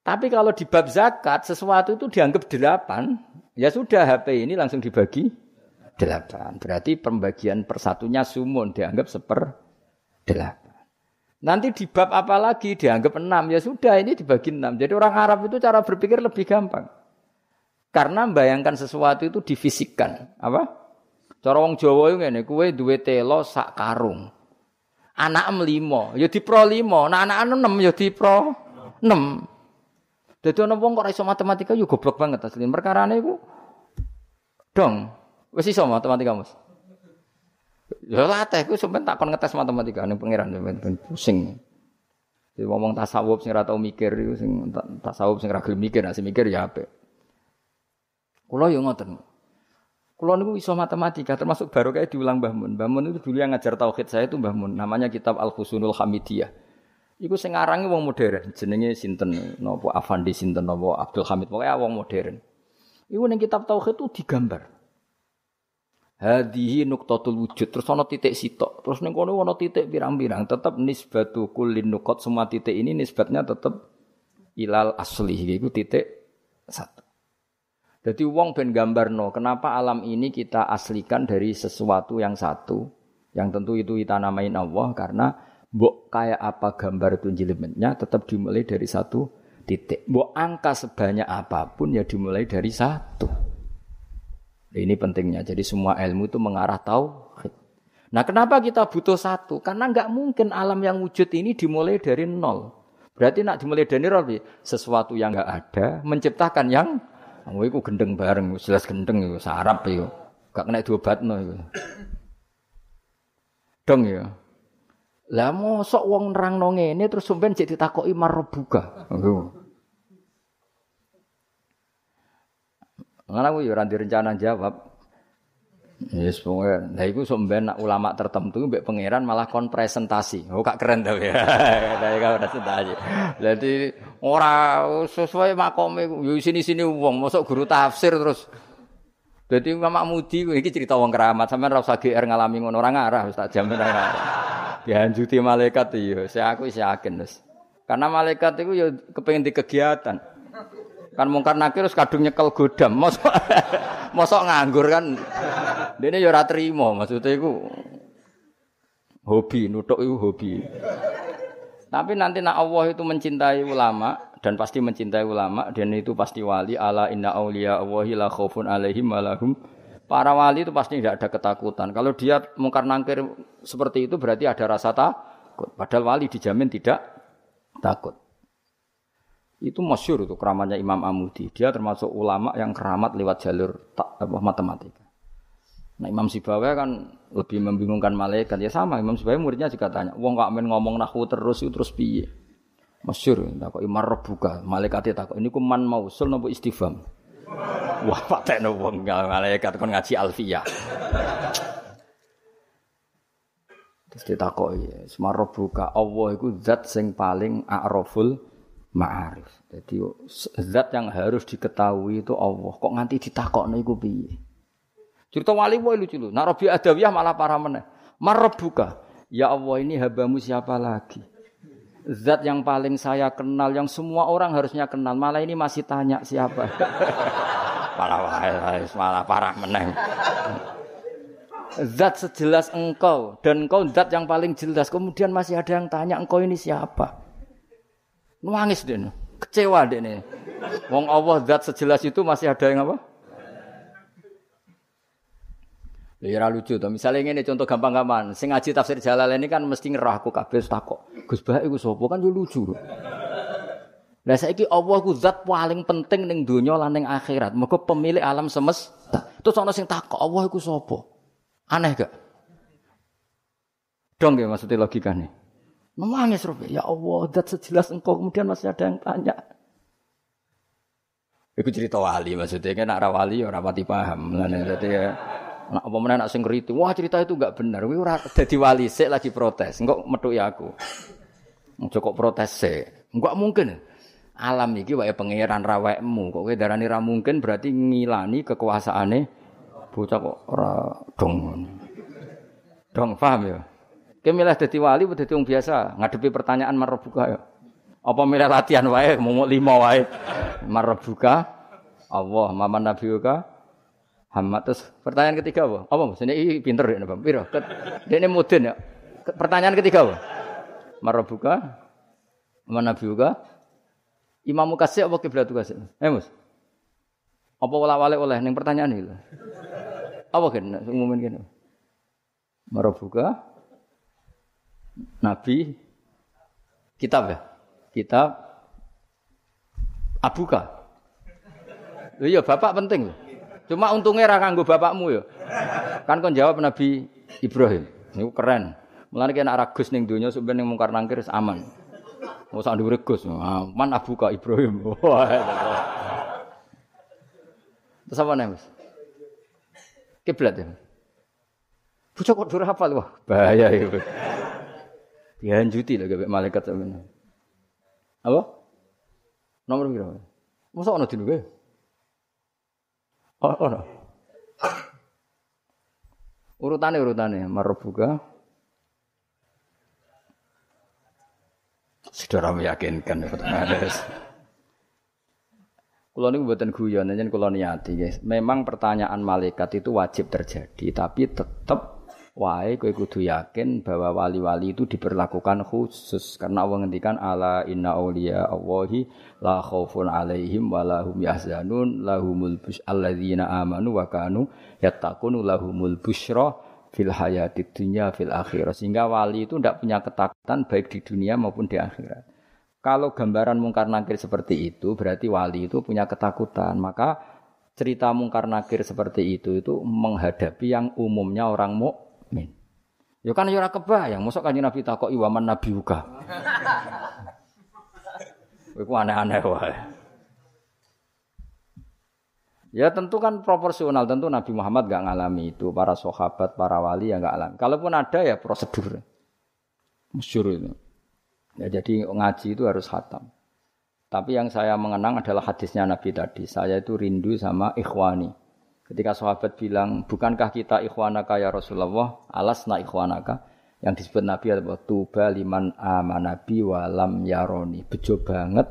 Tapi kalau di bab zakat sesuatu itu dianggap delapan, ya sudah HP ini langsung dibagi delapan. Berarti pembagian persatunya sumun dianggap seper delapan. Nanti di bab apa lagi dianggap enam, ya sudah ini dibagi enam. Jadi orang Arab itu cara berpikir lebih gampang. Karena membayangkan sesuatu itu difisikkan. Apa? Cara wong Jawa itu ngene, kowe duwe telo sak karung. Anak limo, ya di pro limo. Nah anak enam ya di pro enam. Jadi ana wong kok iso matematika yo goblok banget asli. Perkarane iku dong. Wis iso matematika, Mas. Ya latih ku sampean takon ngetes matematika ning pangeran ben pusing. Jadi ngomong tasawuf sing ora tau mikir iku sing tasawuf sing ora mikir, nek mikir ya apik. Kulo yo ngoten. Kulo niku iso matematika termasuk baru kayak diulang Mbah Mun. Itu dulu yang ngajar tauhid saya itu Mbah Mun. Namanya kitab Al Husnul Hamidiyah. Iku sing wong modern, jenenge sinten napa Afandi sinten napa Abdul Hamid pokoke wong modern. Iku ning kitab tauhid itu digambar. Hadihi nuktatul wujud terus ana titik sitok. Terus ning kono ana titik pirang-pirang, tetep nisbatu kullin nukot semua titik ini nisbatnya tetep ilal asli iku titik satu. Jadi wong ben gambarno, kenapa alam ini kita aslikan dari sesuatu yang satu, yang tentu itu kita namain Allah karena mbok kayak apa gambar itu jelimetnya tetap dimulai dari satu titik. Mbok angka sebanyak apa pun ya dimulai dari satu. Ini pentingnya. Jadi semua ilmu itu mengarah tauhid. Nah, kenapa kita butuh satu? Karena nggak mungkin alam yang wujud ini dimulai dari nol. Berarti nak dimulai dari nol, sesuatu yang nggak ada menciptakan yang Kowe iku gendeng bareng, jelas gendeng iku sarap iku. Gak kena diobatno iku. Dong ya. Lah mosok wong nerangno ngene terus sampean jek ditakoki marbuka. Ngono aku ya ora direncana jawab. Yes, pokoknya. Nah, itu sebenarnya ulama tertentu, mbak pangeran malah kon presentasi. Oh, kak keren tuh ya. Nah, kau presentasi. Jadi orang sesuai makom itu. sini sini uang, masuk guru tafsir terus. Jadi Mamak Mudi, ini cerita uang keramat. Sampai rasa GR ngalami ngono orang arah, Ustaz jamin orang arah. Dihanjuti malaikat iya, saya aku isi yakin terus. Karena malaikat itu ya kepengen di kegiatan. Kan mungkar nakir terus kadung nyekel godam. Mosok mosok nganggur kan. Dene ya ora trimo, maksudnya iku hobi, nutuk itu hobi. Tapi nanti nak Allah itu mencintai ulama dan pasti mencintai ulama dan itu pasti wali ala inna auliya Allahi la khaufun alaihim walahum Para wali itu pasti tidak ada ketakutan. Kalau dia mungkar nangkir seperti itu berarti ada rasa takut. Padahal wali dijamin tidak takut. Itu masyur itu keramatnya Imam Amudi. Dia termasuk ulama yang keramat lewat jalur matematika. Nah Imam Sibawa kan lebih membingungkan malaikat. Ya sama Imam Sibawa muridnya juga tanya. Wong gak main ngomong nahu terus itu terus piye? Masyur. Takut imar rebuka. Malaikatnya takut. Ini kuman mausul nopo istifam. Wah, patekno wong malaikat kon ngaji alfiyah. Terus ditakoki, "Semarobuka Allah iku zat sing paling a'raful ma'arif." Jadi zat yang harus diketahui itu Allah. Kok nganti ditakokno iku piye? Cerita wali wae lucu lho. Nak Rabi Adawiyah malah parah meneh. Marobuka. Ya Allah ini habamu siapa lagi? Zat yang paling saya kenal, yang semua orang harusnya kenal. Malah ini masih tanya siapa. malah malah parah meneng. Zat sejelas engkau dan engkau zat yang paling jelas. Kemudian masih ada yang tanya engkau ini siapa? Nangis deh, kecewa deh nih. Wong Allah zat sejelas itu masih ada yang apa? Ya lucu to. Misale ngene contoh gampang-gampang. Sing ngaji tafsir Jalalain ini kan mesti ngerah aku kabeh takok. Gus Bah iku sapa kan yo lucu. Lah saiki Allah ku zat paling penting ning donya lan ning akhirat. Mergo pemilik alam semesta. Terus ana sing takok Allah iku sapa? Aneh gak? Dong ya maksudnya logikanya. Nangis Robi, ya Allah, zat sejelas engkau kemudian masih ada yang tanya. Iku cerita wali maksudnya kan nak wali ya ora pati paham. Dadi ya Nak apa mana nak sing ngritu, wah cerita itu enggak benar. Kuwi ora dadi wali sik lagi protes. Engko metu ya aku. Kok protes sik. Enggak mungkin. Alam iki wae pangeran rawekmu. Kok kowe darani ra mungkin berarti ngilani kekuasaane bocah kok ora dong. Dong paham ya? Kowe milih dadi wali dadi wong biasa? Ngadepi pertanyaan marbuka ya. Apa milih latihan wae mau lima wae? Marbuka Allah, maman nabiuka Hamad terus pertanyaan ketiga apa? Apa mas? Ini pinter ya, Bang. Piro? Ini mudin ya. Pertanyaan ketiga apa? Marabuka, mana biuka? Imam kasih apa kiblatu kasih? Eh mus? Apa wala wale oleh? Neng pertanyaan ini. Apa kan? Umumin kan? Marabuka, Nabi, kitab ya, kitab, Abuka. Iya, bapak penting loh. Cuma untungnya ra kanggo bapakmu ya. Kan kon jawab Nabi Ibrahim. Niku keren. Mulane kena ragus ning donya sampe ning mungkar nangkir aman. Mau sak dhuwur Gus. Aman Abu Ka Ibrahim. Terus apa nih, Mas? Kiblat ya. Bocah kok durah hafal wah, bahaya ya. Dihanjuti lah gak malaikat sampeyan. Apa? Nomor berapa? Masa ana dinu Oh, oh. Urutane urutane marbuka. Saudara meyakinkan Kulo niku mboten guyon, yen kulo niati, guys. Memang pertanyaan malaikat itu wajib terjadi, tapi tetap wae kowe kudu yakin bahwa wali-wali itu diperlakukan khusus. Karena Allah ngendikan ala inna auliya Allahi la khaufun alaihim wa lahum yahzanun lahumul bus alladzina amanu wa kanu yattaqun lahumul busra fil hayatid dunya fil akhirah sehingga wali itu tidak punya ketakutan baik di dunia maupun di akhirat. Kalau gambaran mungkar nakir seperti itu berarti wali itu punya ketakutan. Maka cerita mungkar nakir seperti itu itu menghadapi yang umumnya orang mu mukmin. Ya kan ya ora kebayang, mosok kanjeng Nabi takoki waman nabi uga. Iku aneh-aneh wae. Ya tentu kan proporsional, tentu Nabi Muhammad gak ngalami itu, para sahabat, para wali yang gak alami. Kalaupun ada ya prosedur. Masyur itu. Ya jadi ngaji itu harus hatam. Tapi yang saya mengenang adalah hadisnya Nabi tadi. Saya itu rindu sama ikhwani. Ketika sahabat bilang, bukankah kita ikhwanaka ya Rasulullah? Alasna ikhwanaka. Yang disebut Nabi adalah tuba liman amanabi walam yaroni. Bejo banget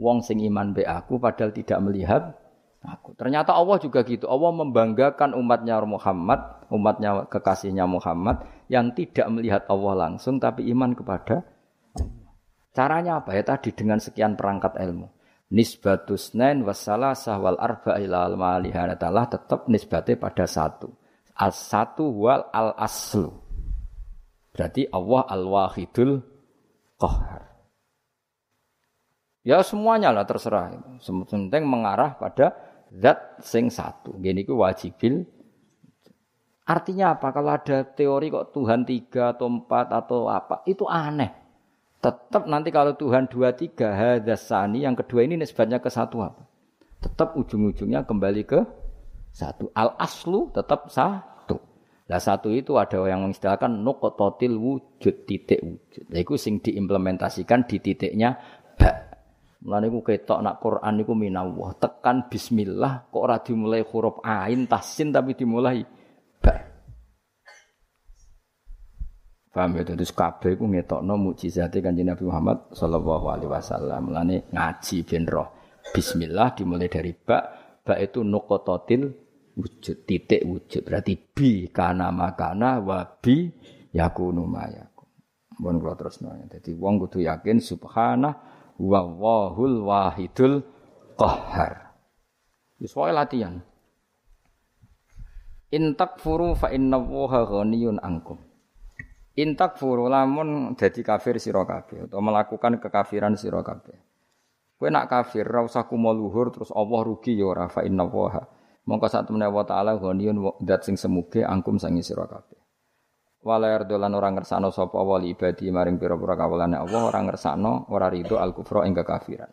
wong sing iman be aku padahal tidak melihat aku. Ternyata Allah juga gitu. Allah membanggakan umatnya Muhammad, umatnya kekasihnya Muhammad yang tidak melihat Allah langsung tapi iman kepada. Caranya apa ya tadi dengan sekian perangkat ilmu. Nisbatus nain wassalasah wal arba ilal malihanatalah tetap nisbatnya pada satu. As satu wal al aslu. Berarti Allah al-wahidul qahar. Ya semuanya lah terserah. Penting mengarah pada zat sing satu. Gini ku wajibil. Artinya apa? Kalau ada teori kok Tuhan tiga atau empat atau apa, itu aneh. Tetap nanti kalau Tuhan dua tiga hadasani, yang kedua ini nisbatnya ke satu apa? Tetap ujung-ujungnya kembali ke satu. Al aslu tetap sah Lah satu itu ada yang mengistilahkan nukototil wujud titik wujud. Nah, itu sing diimplementasikan di titiknya ba. Mulane iku ketok nak Quran niku minallah. Tekan bismillah kok ora dimulai huruf ain tasin tapi dimulai ba. Paham ya? Terus kabeh iku ngetokno mukjizate Kanjeng Nabi Muhammad sallallahu alaihi wasallam. Mulane ngaji ben roh. Bismillah dimulai dari ba. Ba itu nukototil wujud titik wujud. Berarti bi kana makana wa bi yakunu mayaku Mohon kula terusno dadi wong kudu yakin subhana wa wahul wahidul qahhar. Wis latihan. In takfuru fa inna ghaniyun ankum in takfuru lamun dadi kafir sira kabeh atau melakukan kekafiran sira kabeh kowe nak kafir ra usah kumo terus Allah rugi ya ora fa inna waha Mongko sak temene wa taala ghaniyun dat sing semuge angkum sangi sira kabeh. Wala yardolan orang ngersano sapa wali ibadi maring pira-pira kawulane Allah ora ngersano ora rido al kufra ing kekafiran.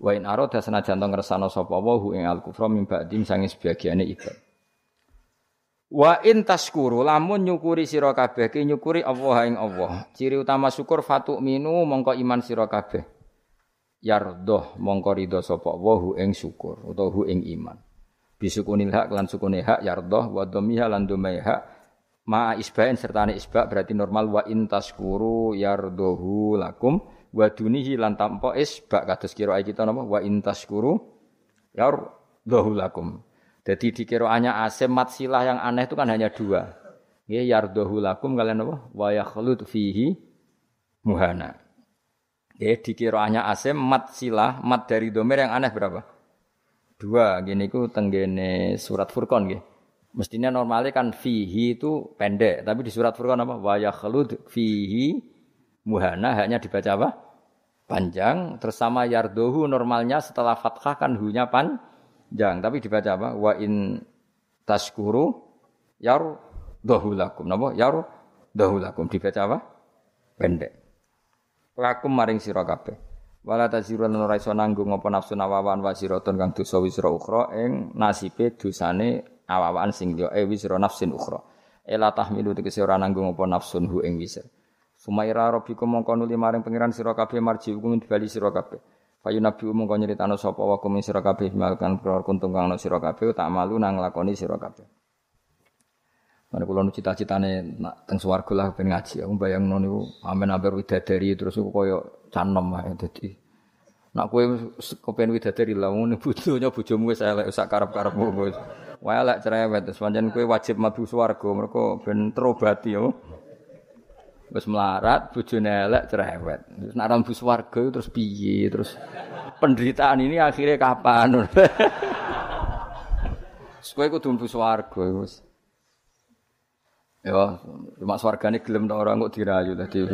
Wa in arada senajan to ngersano sapa wa hu ing al kufra mim ba'di sangi sebagiane ibad. Wa in taskuru lamun nyukuri sira kabeh ki nyukuri Allah ing Allah. Ciri utama syukur fatu minu mongko iman sira kabeh. Yardoh mongko ridho sapa wa hu ing syukur utawa hu ing iman. Bisukunil hak lan sukune hak yardoh wa dhammiha lan dhamai hak ma isbain sertane isba berarti normal. Wa in taskuru yardohu lakum. Wa dunihi lan tampa isba kados kira kita napa? Wa in taskuru yardohu lakum jadi di kiroannya asim mat silah yang aneh itu kan hanya dua ya yardohu lakum kalian apa wa yakhlut fihi muhana ya di kiroannya asim mat silah mat dari domer yang aneh berapa Dua, gini ku tenggene surat Furqan gitu. Mestinya normalnya kan fihi itu pendek, tapi di surat Furqan apa? Wa yakhlud fihi muhana hanya dibaca apa? Panjang. Terus sama yardohu normalnya setelah fathah kan hunya panjang, tapi dibaca apa? Wa in taskuru yar dohulakum. Napa? Yar dohulakum dibaca apa? Pendek. Lakum maring sira kabeh. Wala tazirun ora iso nanggung apa nafsu nawawan wa siratun kang dosa wisra ukhra ing nasibe dosane awawan sing liya e wisra nafsin ukhra. Ela tahmilu tegese ora nanggung apa nafsun hu ing wisra. Sumaira rabbikum mongko nuli maring pangeran sira kabeh marji hukum dibali sira kabeh. Fayu nabi mongko nyritano sapa wa kum sira kabeh malkan perkara kuntung kang sira kabeh tak malu nang lakoni sira kabeh. Mana kulo nu cita-citane nak teng swarga lah ben ngaji. Aku bayangno niku amen amper widadari terus kok koyo canom ae dadi nak kowe kepen widadari lah ngono bojonya bojomu wis elek sak karep-karepmu wis wae elek cerewet terus pancen kowe wajib mlebu swarga mergo ben terobati yo wis melarat bojone elek cerewet terus nak mlebu swarga terus piye terus penderitaan ini akhirnya kapan kowe kudu mlebu swarga wis Ya, cuma swargane gelem ta ora kok dirayu dadi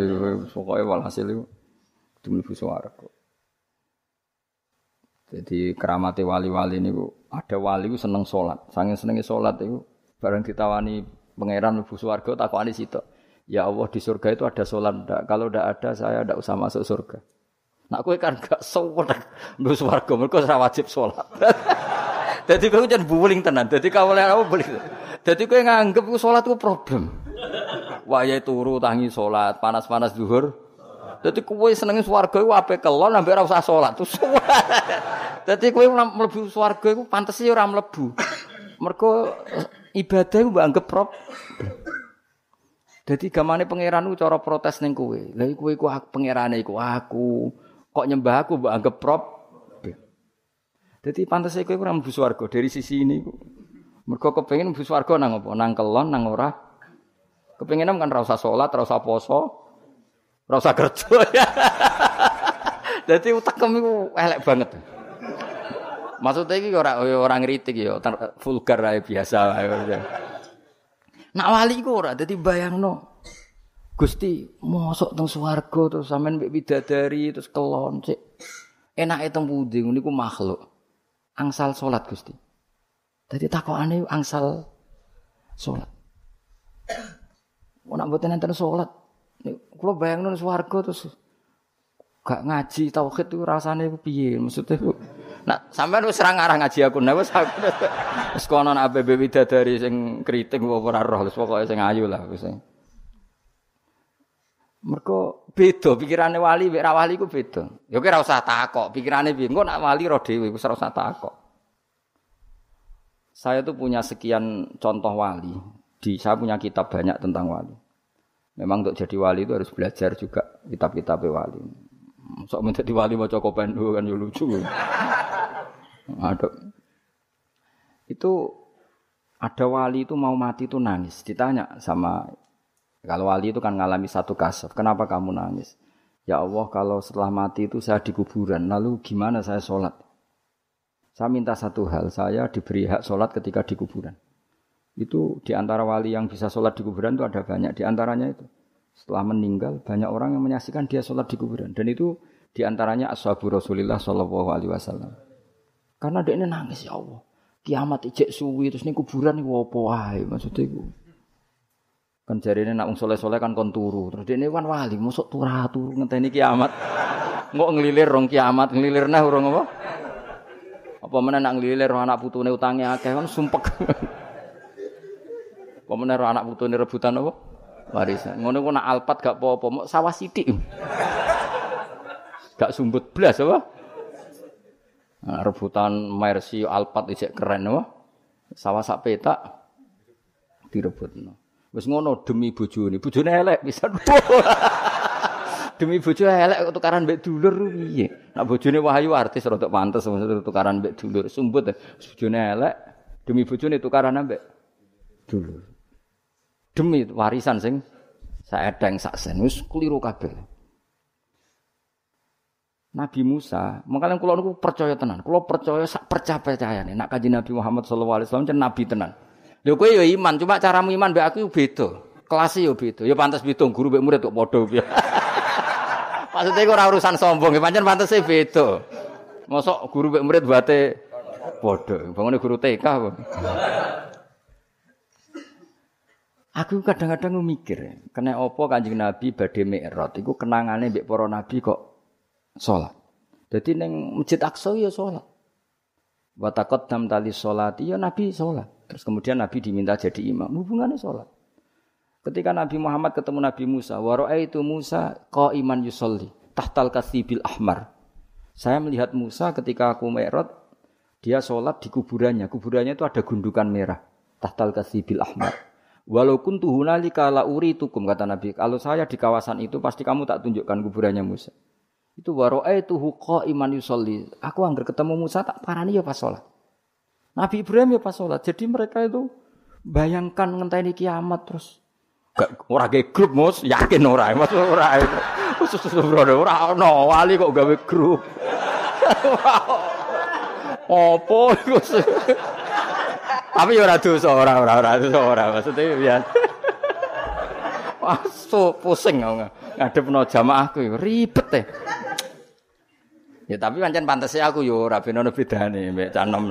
pokoke walhasil iku mlebu swarga. Jadi keramate wali-wali niku ada wali ku seneng salat. Saking senenge salat iku bareng ditawani pangeran mlebu swarga takokane sitok. Ya Allah di surga itu ada solan ndak? Kalau ndak ada saya ndak usah masuk surga. Nak kowe kan gak sowan mlebu swarga, mergo ora wajib salat. Dadi kowe jan buling tenan. Dadi kowe oleh apa buling. Dadi kowe nganggep ku salat ku problem. Waya turu tangi salat, panas-panas zuhur. Dadi kowe senenge swarga ku ape kelon ambek ora usah salat. Tu Dadi kowe mlebu swarga ku pantes ora mlebu. Mergo ibadah ku anggap problem. Dadi gamane pangeran ku cara protes ning kowe. Lah kowe iku pangerane iku aku. Kok nyembah aku mbok anggap prop. Dadi pantes kowe ora mlebu swarga dari sisi ini. Mergo kepengin mlebu swarga nang apa? Nang kelon nang ora. Kepengin kan salat, ora usah poso, ora usah kerja. Dadi utekem iku elek banget. Maksudnya iki ora ora ngritik ya, vulgar ae biasa. Nak wali ku ora dadi bayangno. Gusti, mosok teng swarga terus sampean mbek bidadari terus kelon cek. Enake teng pundi niku makhluk. Angsal salat Gusti. Dadi takokane angsal salat. Ora mboten enten salat. Kula bayangno swarga terus gak ngaji tauhid itu rasane piye maksudnya Nak sampean wis ora ngarah ngaji aku nek wis aku wis kono ABB widadari sing kritik ora roh wis pokoke sing ayu lah wis. Mergo beda pikirane wali mek wali ku beda. Ya kira usah takok, pikirane piye? Engko nak wali roh dhewe wis ora usah takok. Saya tuh punya sekian contoh wali. Di saya punya kitab banyak tentang wali. Memang untuk jadi wali itu harus belajar juga kitab-kitab wali. Sok menjadi wali maca kopendo kan yo lucu. Ada. Itu ada wali itu mau mati itu nangis. Ditanya sama kalau wali itu kan ngalami satu kasaf. Kenapa kamu nangis? Ya Allah kalau setelah mati itu saya di kuburan. Lalu gimana saya sholat? Saya minta satu hal. Saya diberi hak sholat ketika di kuburan. Itu di antara wali yang bisa sholat di kuburan itu ada banyak. Di antaranya itu. Setelah meninggal banyak orang yang menyaksikan dia sholat di kuburan. Dan itu di antaranya ashabu Rasulullah Shallallahu Alaihi Wasallam. Karena dia ini nangis ya Allah. Kiamat ijek suwi terus ini kuburan ini apa wae maksudnya itu. Kan jari ini nak soleh-soleh kan kon turu. Terus dia ini kan wali masuk turah turu ngenteni kiamat. Nggak ngelilir rong kiamat ngelilir nah rong apa? Apa mana nak ngelilir anak putune utangnya akeh kan sumpek. apa mana anak putune rebutan apa? Warisan. Ngono ku nak alpat gak apa-apa, sawah sithik. Gak sumbut blas apa? Nah, rebutan Mercy Alphard isek keren wah. Sawah sak petak direbutno. Wis ngono demi bojone. Bojone elek bisa. demi bojo elek tukaran mbek dulur piye? Nak bojone wahyu artis rada pantes tukaran mbek dulur. Sumbut bojone elek demi bojone tukaran mbek dulur. Demi warisan sing saedeng sak sen wis keliru kabeh. Nabi Musa, makanya kalau aku percaya tenan, kalau percaya sak percaya percaya nih, nak kaji Nabi Muhammad Shallallahu Alaihi Nabi tenan. Lho kowe ya iman, cuma caramu iman be aku beda. Kelasnya yo beda. Ya pantas beda, guru be murid kok padha piye. Maksudnya ora urusan sombong, ya pancen pantese beda. Mosok guru be murid buate padha. Bangone guru TK? Aku kadang-kadang mikir, kena opo kanjeng Nabi badhe mi'raj iku kenangane mbek para nabi kok sholat. Jadi neng masjid Aqsa ya sholat. Watakot dam tali sholat, ya Nabi sholat. Terus kemudian Nabi diminta jadi imam. Hubungannya sholat. Ketika Nabi Muhammad ketemu Nabi Musa, waro'ai itu Musa kau iman yusolli tahtal kasibil ahmar. Saya melihat Musa ketika aku merot, dia sholat di kuburannya. Kuburannya itu ada gundukan merah. Tahtal kasibil ahmar. Walaupun tuhunali kala uri tukum kata Nabi. Kalau saya di kawasan itu pasti kamu tak tunjukkan kuburannya Musa. Itu waroe itu huko iman yusolli. Aku anggar ketemu Musa tak parani ya pas sholat. Nabi Ibrahim ya pas sholat. Jadi mereka itu bayangkan ngenteni kiamat terus. Gak ora ge grup mus yakin ora mas ora khusus bro ora no wali kok gawe grup opo tapi ya ora dosa ora ora ora dosa ora maksudnya biar Wah, so pusing ngadep jamaahku ribet deh. Ya tapi pancen pantese aku yo ora ben ono bedane mbek canom.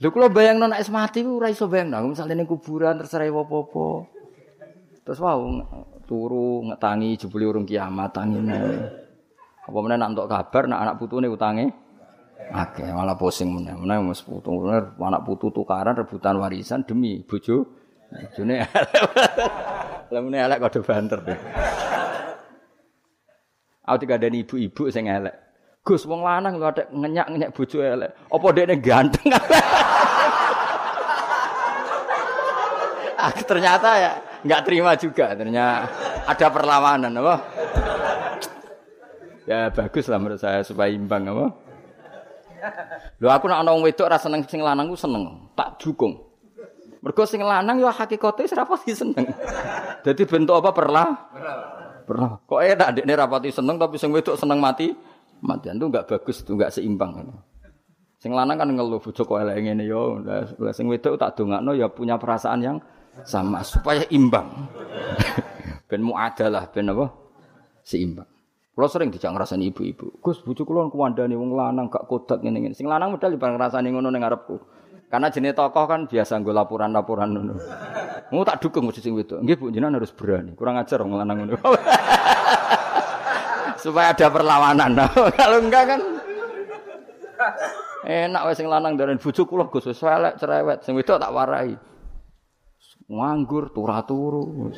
Lho kula bayangno nek mati ku ora iso bayangno, misale ning kuburan terserah apa-apa. Terus wow turu ngetangi jebule urung kiamat tangine. Apa meneh nak entuk kabar nak anak putune utange akeh malah pusing meneh. Meneh wis putu anak putu tukaran rebutan warisan demi bojo. Bojone Lah meneh elek kode banter. Aku ada ibu-ibu sing elek. Gus wong lanang lho ada ngenyak-ngenyak bojo elek. Apa dekne ganteng? ternyata ya nggak terima juga. Ternyata ada perlawanan apa? Ya bagus lah menurut saya supaya imbang apa? Lho aku nak ana wong wedok ra seneng sing lanang ku seneng, tak dukung. Mergo sing lanang ya hakikate wis rapati seneng. Dadi bentuk apa? Perlah. Kok enak dekne rapati seneng tapi sing wedok seneng mati. Matian itu enggak bagus, itu enggak seimbang. Sing lanang kan ngeluh bojo kok elek ngene yo. Lah sing wedok tak dongakno ya punya perasaan yang sama supaya imbang. ben muadalah ben apa? Seimbang. Kulo sering dijak ngrasani ibu-ibu. Gus bojo kula kuwandani wong lanang gak kodak ngene-ngene. Sing lanang medal bareng ngrasani ngono ning ngarepku. Karena jenis tokoh kan biasa nggo laporan-laporan ngono. Mau tak dukung mesti sing wedok. Nggih Bu, jenengan harus berani. Kurang ajar wong lanang ngono. Supaya ada perlawanan. Kalau enggak kan Enak wis sing lanang ndaren bojo kula Gus wis cerewet, sing wedok tak warai. Nganggur turu-turu.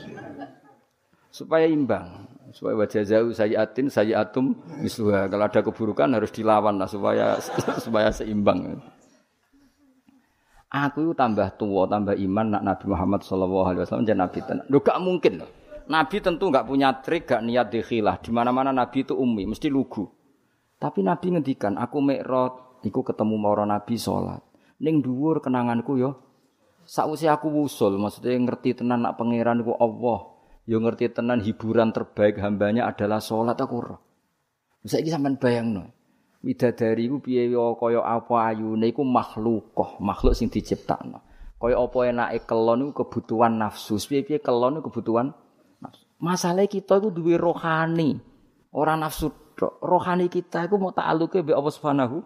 Supaya imbang. Supaya wajah jauh saya atin, saya atum misluha. Kalau ada keburukan harus dilawan lah supaya supaya seimbang. Aku itu tambah tua, tambah iman nak Nabi Muhammad Shallallahu Alaihi Wasallam jadi Nabi tenang. Lu gak mungkin loh. Nabi tentu gak punya trik, gak niat dikhilah. Di mana mana Nabi itu umi, mesti lugu. Tapi Nabi ngendikan, aku mikrot, Iku ketemu mara Nabi salat. Ning dhuwur kenanganku yo. Sakwise aku wusul, maksudnya ngerti tenan nak pangeran iku Allah. Yo ngerti tenan hiburan terbaik hambanya adalah salat aku ora. Saiki sampean bayangno. Widadari iku piye kaya apa ayune iku makhlukoh, makhluk sing diciptakno. Kaya apa enake kelon iku kebutuhan nafsu. Piye-piye kelon iku kebutuhan nafsu. Masalah kita iku duwe rohani, ora nafsu Rohani kita iku mau ta'aluke mbek Allah Subhanahu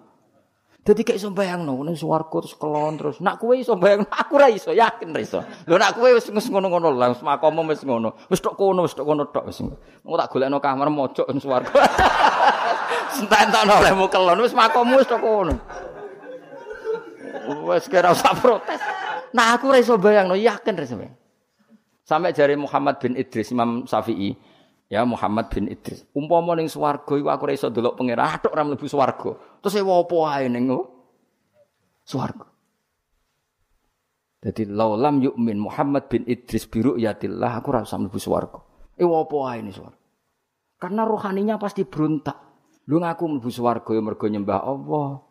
Dadi kayak iso bayangno ning swarga terus kelon terus. Nak kowe iso bayangno aku ra iso, yakin ra iso. Lho nak kowe wis ngono-ngono lah, makomo wis ngono. Wis tok kono, wis tok kono tok wis. Engko tak golekno kamar mojok ning swarga. Sententono olehmu kelon wis makomu wis kono. Wis kira usah protes. Nah aku ra iso bayangno, yakin ra iso. Sampai jari Muhammad bin Idris Imam Syafi'i, Ya Muhammad bin Idris. Umpama ning swarga iku aku ora iso delok pangeran, atok ora mlebu swarga. Terus e apa ae ning swarga. Jadi laulam yukmin Muhammad bin Idris biru yatillah aku ora usah mlebu swarga. E apa ae ning swarga. Karena rohaninya pasti berontak. Lu ngaku mlebu swarga ya mergo nyembah Allah.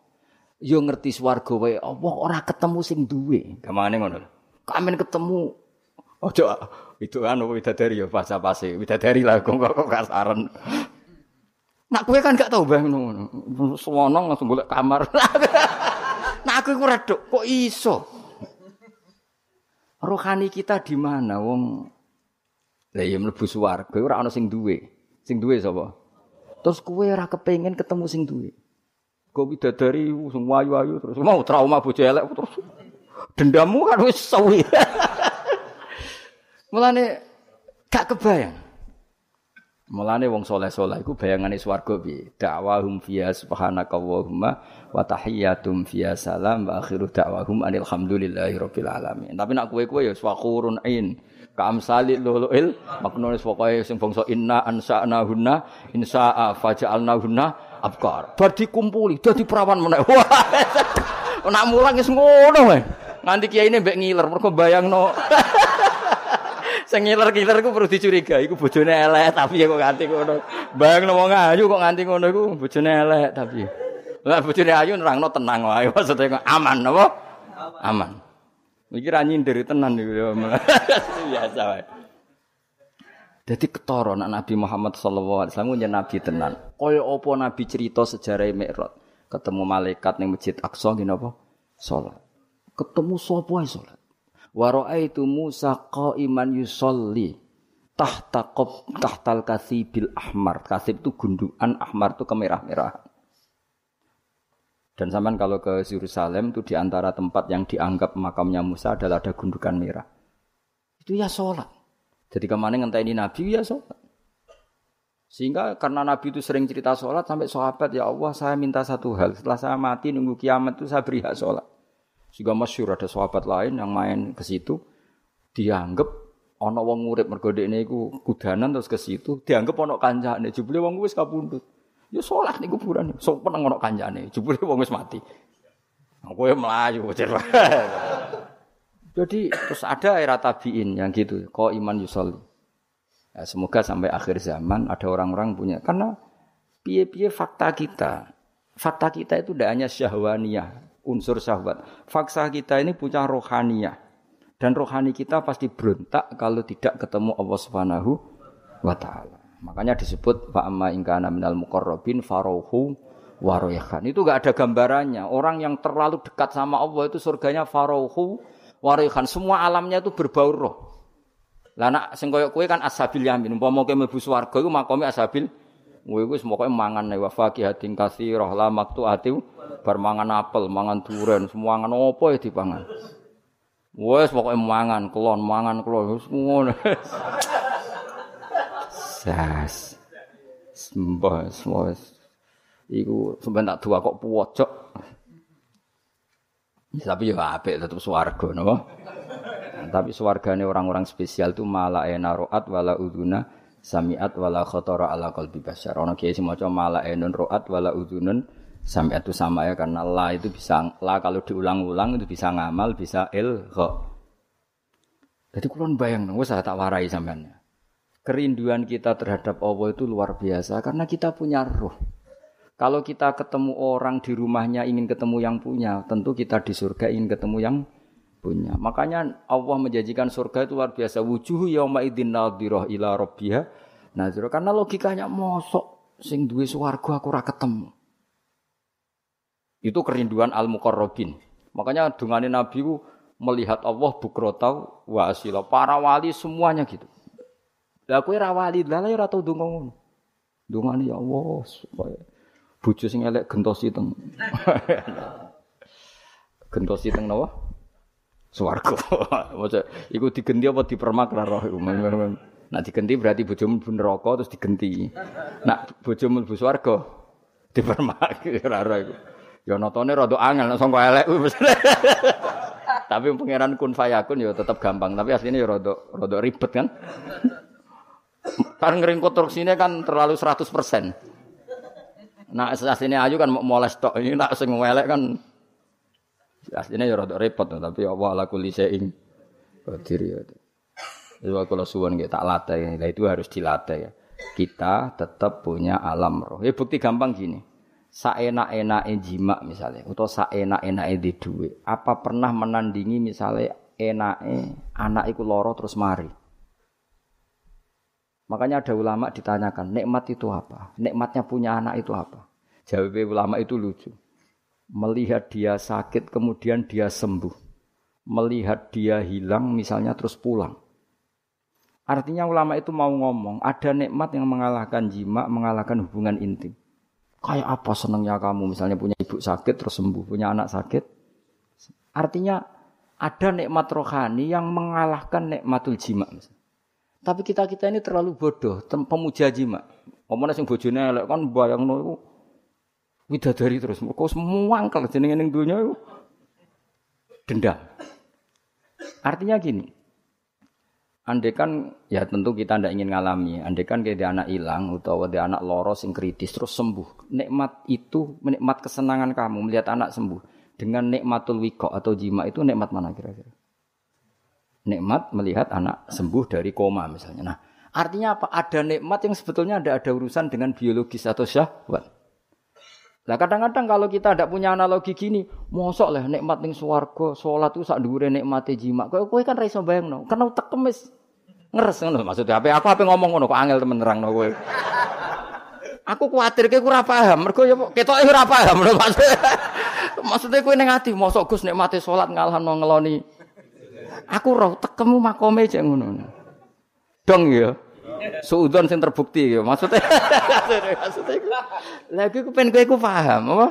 Yo ngerti swarga wae Allah ora ketemu sing duwe. Gamane ngono. Kamen ketemu Ojo itu kan widadari ya pas pase widadari lah kok kok kasaran. Nak kowe kan gak tau bang ngono. Suwono langsung golek kamar. Nak aku iku redok kok iso. Rohani kita di mana wong Lah ya mlebu swarga ora ana sing duwe. Sing duwe sapa? Terus kowe ora kepengin ketemu sing duwe. Kok widadari sing wayu-wayu terus mau trauma bojo elek terus dendammu kan wis suwi. Mulane gak kebayang. Mulane wong soleh-soleh iku bayangane swarga piye? Da'wahum fiya subhanakallahumma wa tahiyyatum fiya salam wa akhiru da'wahum alhamdulillahi rabbil alamin. Tapi nak kowe-kowe ya swakurun ain. Kamsali luluil maknane pokoke sing bangsa inna ansa'na hunna insa'a faja'alna hunna abkar. Bar dikumpuli dadi perawan meneh. Wah. Nak mulang wis ngono wae. Nganti kiai ini mbek ngiler mergo bayangno. Sing ngiler-ngiler ku perlu dicurigai iku bojone elek tapi kok nganti ngono. Bayang wong ayu kok nganti ngono iku bojone elek tapi. Lah bojone ayu nerangno tenang wae maksudnya aman apa? Aman. Iki ra nyindir tenan iku ya. Biasa wae. Jadi ketara nak Nabi Muhammad sallallahu alaihi wasallam nabi tenan. Kaya apa nabi cerita sejarah Mi'raj. Ketemu malaikat ning Masjid Aqsa ngene apa? Salat. Ketemu sapa ae salat. Wa raaitu Musa qa'iman yusolli tahta qab tahtal kasibil ahmar. Kasib itu gundukan, ahmar itu kemerah-merahan. Dan zaman kalau ke Yerusalem itu di antara tempat yang dianggap makamnya Musa adalah ada gundukan merah. Itu ya sholat. Jadi ke mana ini Nabi ya sholat. Sehingga karena Nabi itu sering cerita sholat sampai sahabat ya Allah saya minta satu hal setelah saya mati nunggu kiamat itu saya beri hak sholat. Juga masyur ada sahabat lain yang main ke situ dianggap ana wong urip mergo dekne iku kudanan terus ke situ dianggap ana kancane jebule wong wis kapundhut. Ya salat ning kuburan. Sok peneng ana kancane jebule wong wis mati. Kowe mlayu Jadi terus ada era tabiin yang gitu, kok iman yusoli. Ya, semoga sampai akhir zaman ada orang-orang punya karena piye-piye fakta kita. Fakta kita itu tidak hanya syahwaniyah, unsur syahwat. Fakta kita ini punya rohaniyah. Dan rohani kita pasti berontak kalau tidak ketemu Allah Subhanahu wa taala. Makanya disebut fa amma in kana minal muqarrabin farohu waroyhan. Itu gak ada gambarannya. Orang yang terlalu dekat sama Allah itu surganya farohu waroyhan. Semua alamnya itu berbau roh. Lah nak sing koyo kowe kan ashabil yamin. Umpama kowe mlebu swarga iku makome ashabil Kowe wis pokoke mangan wa faqihatin katsirah la ati bar mangan apel, mangan duren, semua mangan opo ya dipangan. Wes pokoke mangan kelon, mangan kelon wis ngono. Sas. Sembah semua Iku sampean tak dua kok pojok. Tapi ya apik tetep swarga napa. Tapi swargane orang-orang spesial itu malah enaroat wala uduna samiat wala khotara ala qalbi basyar. Ana kiai sing maca mala enun roat wala udunun samiat itu sama ya karena la itu bisa la kalau diulang-ulang itu bisa ngamal, bisa ilgha. Jadi kulon bayang wis tak warai sampean. Kerinduan kita terhadap Allah itu luar biasa karena kita punya roh. Kalau kita ketemu orang di rumahnya ingin ketemu yang punya, tentu kita di surga ingin ketemu yang punya. Makanya Allah menjanjikan surga itu luar biasa. Wujuh yauma idzin nadhirah ila rabbiha nadhirah. Karena logikanya mosok sing duwe swarga aku ora ketemu. Itu kerinduan al-muqarrabin. Makanya dungane Nabi melihat Allah bukrotau wa asila. Para wali semuanya gitu. Lah kowe ra wali, lah ya ora tau donga ngono. Dungane ya Allah supaya bojo sing elek gentosi teng. gentosi teng napa? swarga. Maksud iku digenti apa dipermak ra roh iku. Nak digenti berarti bojomu mlebu neraka terus digenti. Nak bojomu mlebu swarga dipermak ra roh iku. Ya notone rada angel nek sangka elek Tapi pangeran kun fayakun ya tetap gampang, tapi aslinya ya rada rada ribet kan. Kan ngering konstruksinya kan terlalu 100%. Nah, aslinya ayu kan mau tok. Ini nak sing elek kan Aslinya ya rada repot tapi Allah ala kulli syai'in qadir ya. Itu kalau suwon nggih tak latih, nah itu harus dilatih ya. Kita tetap punya alam roh. Ya bukti gampang gini. Saenak-enake jima misalnya atau saenak-enake di duit. Apa pernah menandingi misalnya enake anak iku loro terus mari. Makanya ada ulama ditanyakan, nikmat itu apa? Nikmatnya punya anak itu apa? Jawab ulama itu lucu melihat dia sakit kemudian dia sembuh, melihat dia hilang misalnya terus pulang. Artinya ulama itu mau ngomong, ada nikmat yang mengalahkan jima, mengalahkan hubungan intim. Kayak apa senangnya kamu misalnya punya ibu sakit terus sembuh, punya anak sakit. Artinya ada nikmat rohani yang mengalahkan nikmatul jima. Tapi kita-kita ini terlalu bodoh, pemuja jima. Ngomongnya sing bojone elek kan bayang itu widadari terus. Mergo semua angkel jenenge ning donya itu dendam. Artinya gini. Andai kan ya tentu kita tidak ingin ngalami. Andai kan kayak anak hilang atau ada anak loros yang kritis terus sembuh. Nikmat itu, nikmat kesenangan kamu melihat anak sembuh dengan nikmatul wiko atau jima itu nikmat mana kira-kira? Nikmat melihat anak sembuh dari koma misalnya. Nah, artinya apa? Ada nikmat yang sebetulnya ada ada urusan dengan biologis atau syahwat. Lah kadang-kadang kalau kita tidak punya analogi gini, mosok lah nikmat ning swarga, salat itu sak dhuwure nikmate jima. Kowe kowe kan ra iso bayangno, karena utek kemis ngeres ngono maksudnya apa aku apa ngomong ngono kok angel temen nerangno kowe. Aku kuatir kowe ora paham, mergo ya ketoke ora paham maksudnya. Maksudnya kowe ning ati mosok Gus nikmate salat ngalahno ngeloni. Aku roh tekemu makome jek ngono. Dong ya. Suudon sing terbukti ya maksudnya. maksudnya lagi aku pengen kowe paham apa?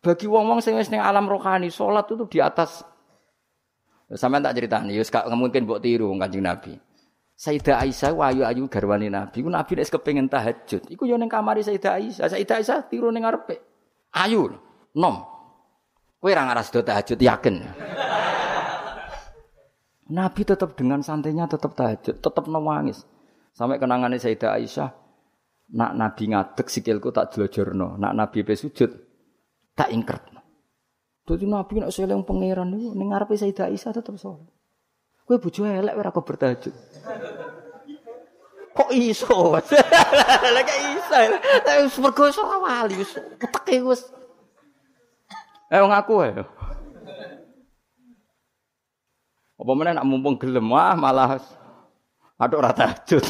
Bagi wong-wong sing wis ning alam rohani, salat itu di atas Sampeyan tak ceritani, ya gak mungkin mbok tiru Kanjeng Nabi. Sayyidah Aisyah ayu-ayu garwane Nabi. Ku Nabi nek kepengin tahajud, iku yo ning kamare Sayyidah Aisyah. Sayyidah Aisyah tiru ning ngarepe. Ayu, nom. Kowe ora ngaras do tahajud yakin. Nabi tetap dengan santainya tetap tahajud, tetap nangis. Sampai kenangannya Sayyidah Aisyah, nak Nabi ngadek sikilku tak jelojorno, nak Nabi pe tak ingkert. Dadi Nabi nek seleng pangeran niku ning ngarepe Sayyidah Aisyah tetep saleh. Kowe bojo elek ora kok bertajud. Kok iso? Kok iso. Wis mergo ora wali wis uteke wis. Eh ngaku ae. Apa meneh nak mumpung gelem wah malah aduk ora tahajud.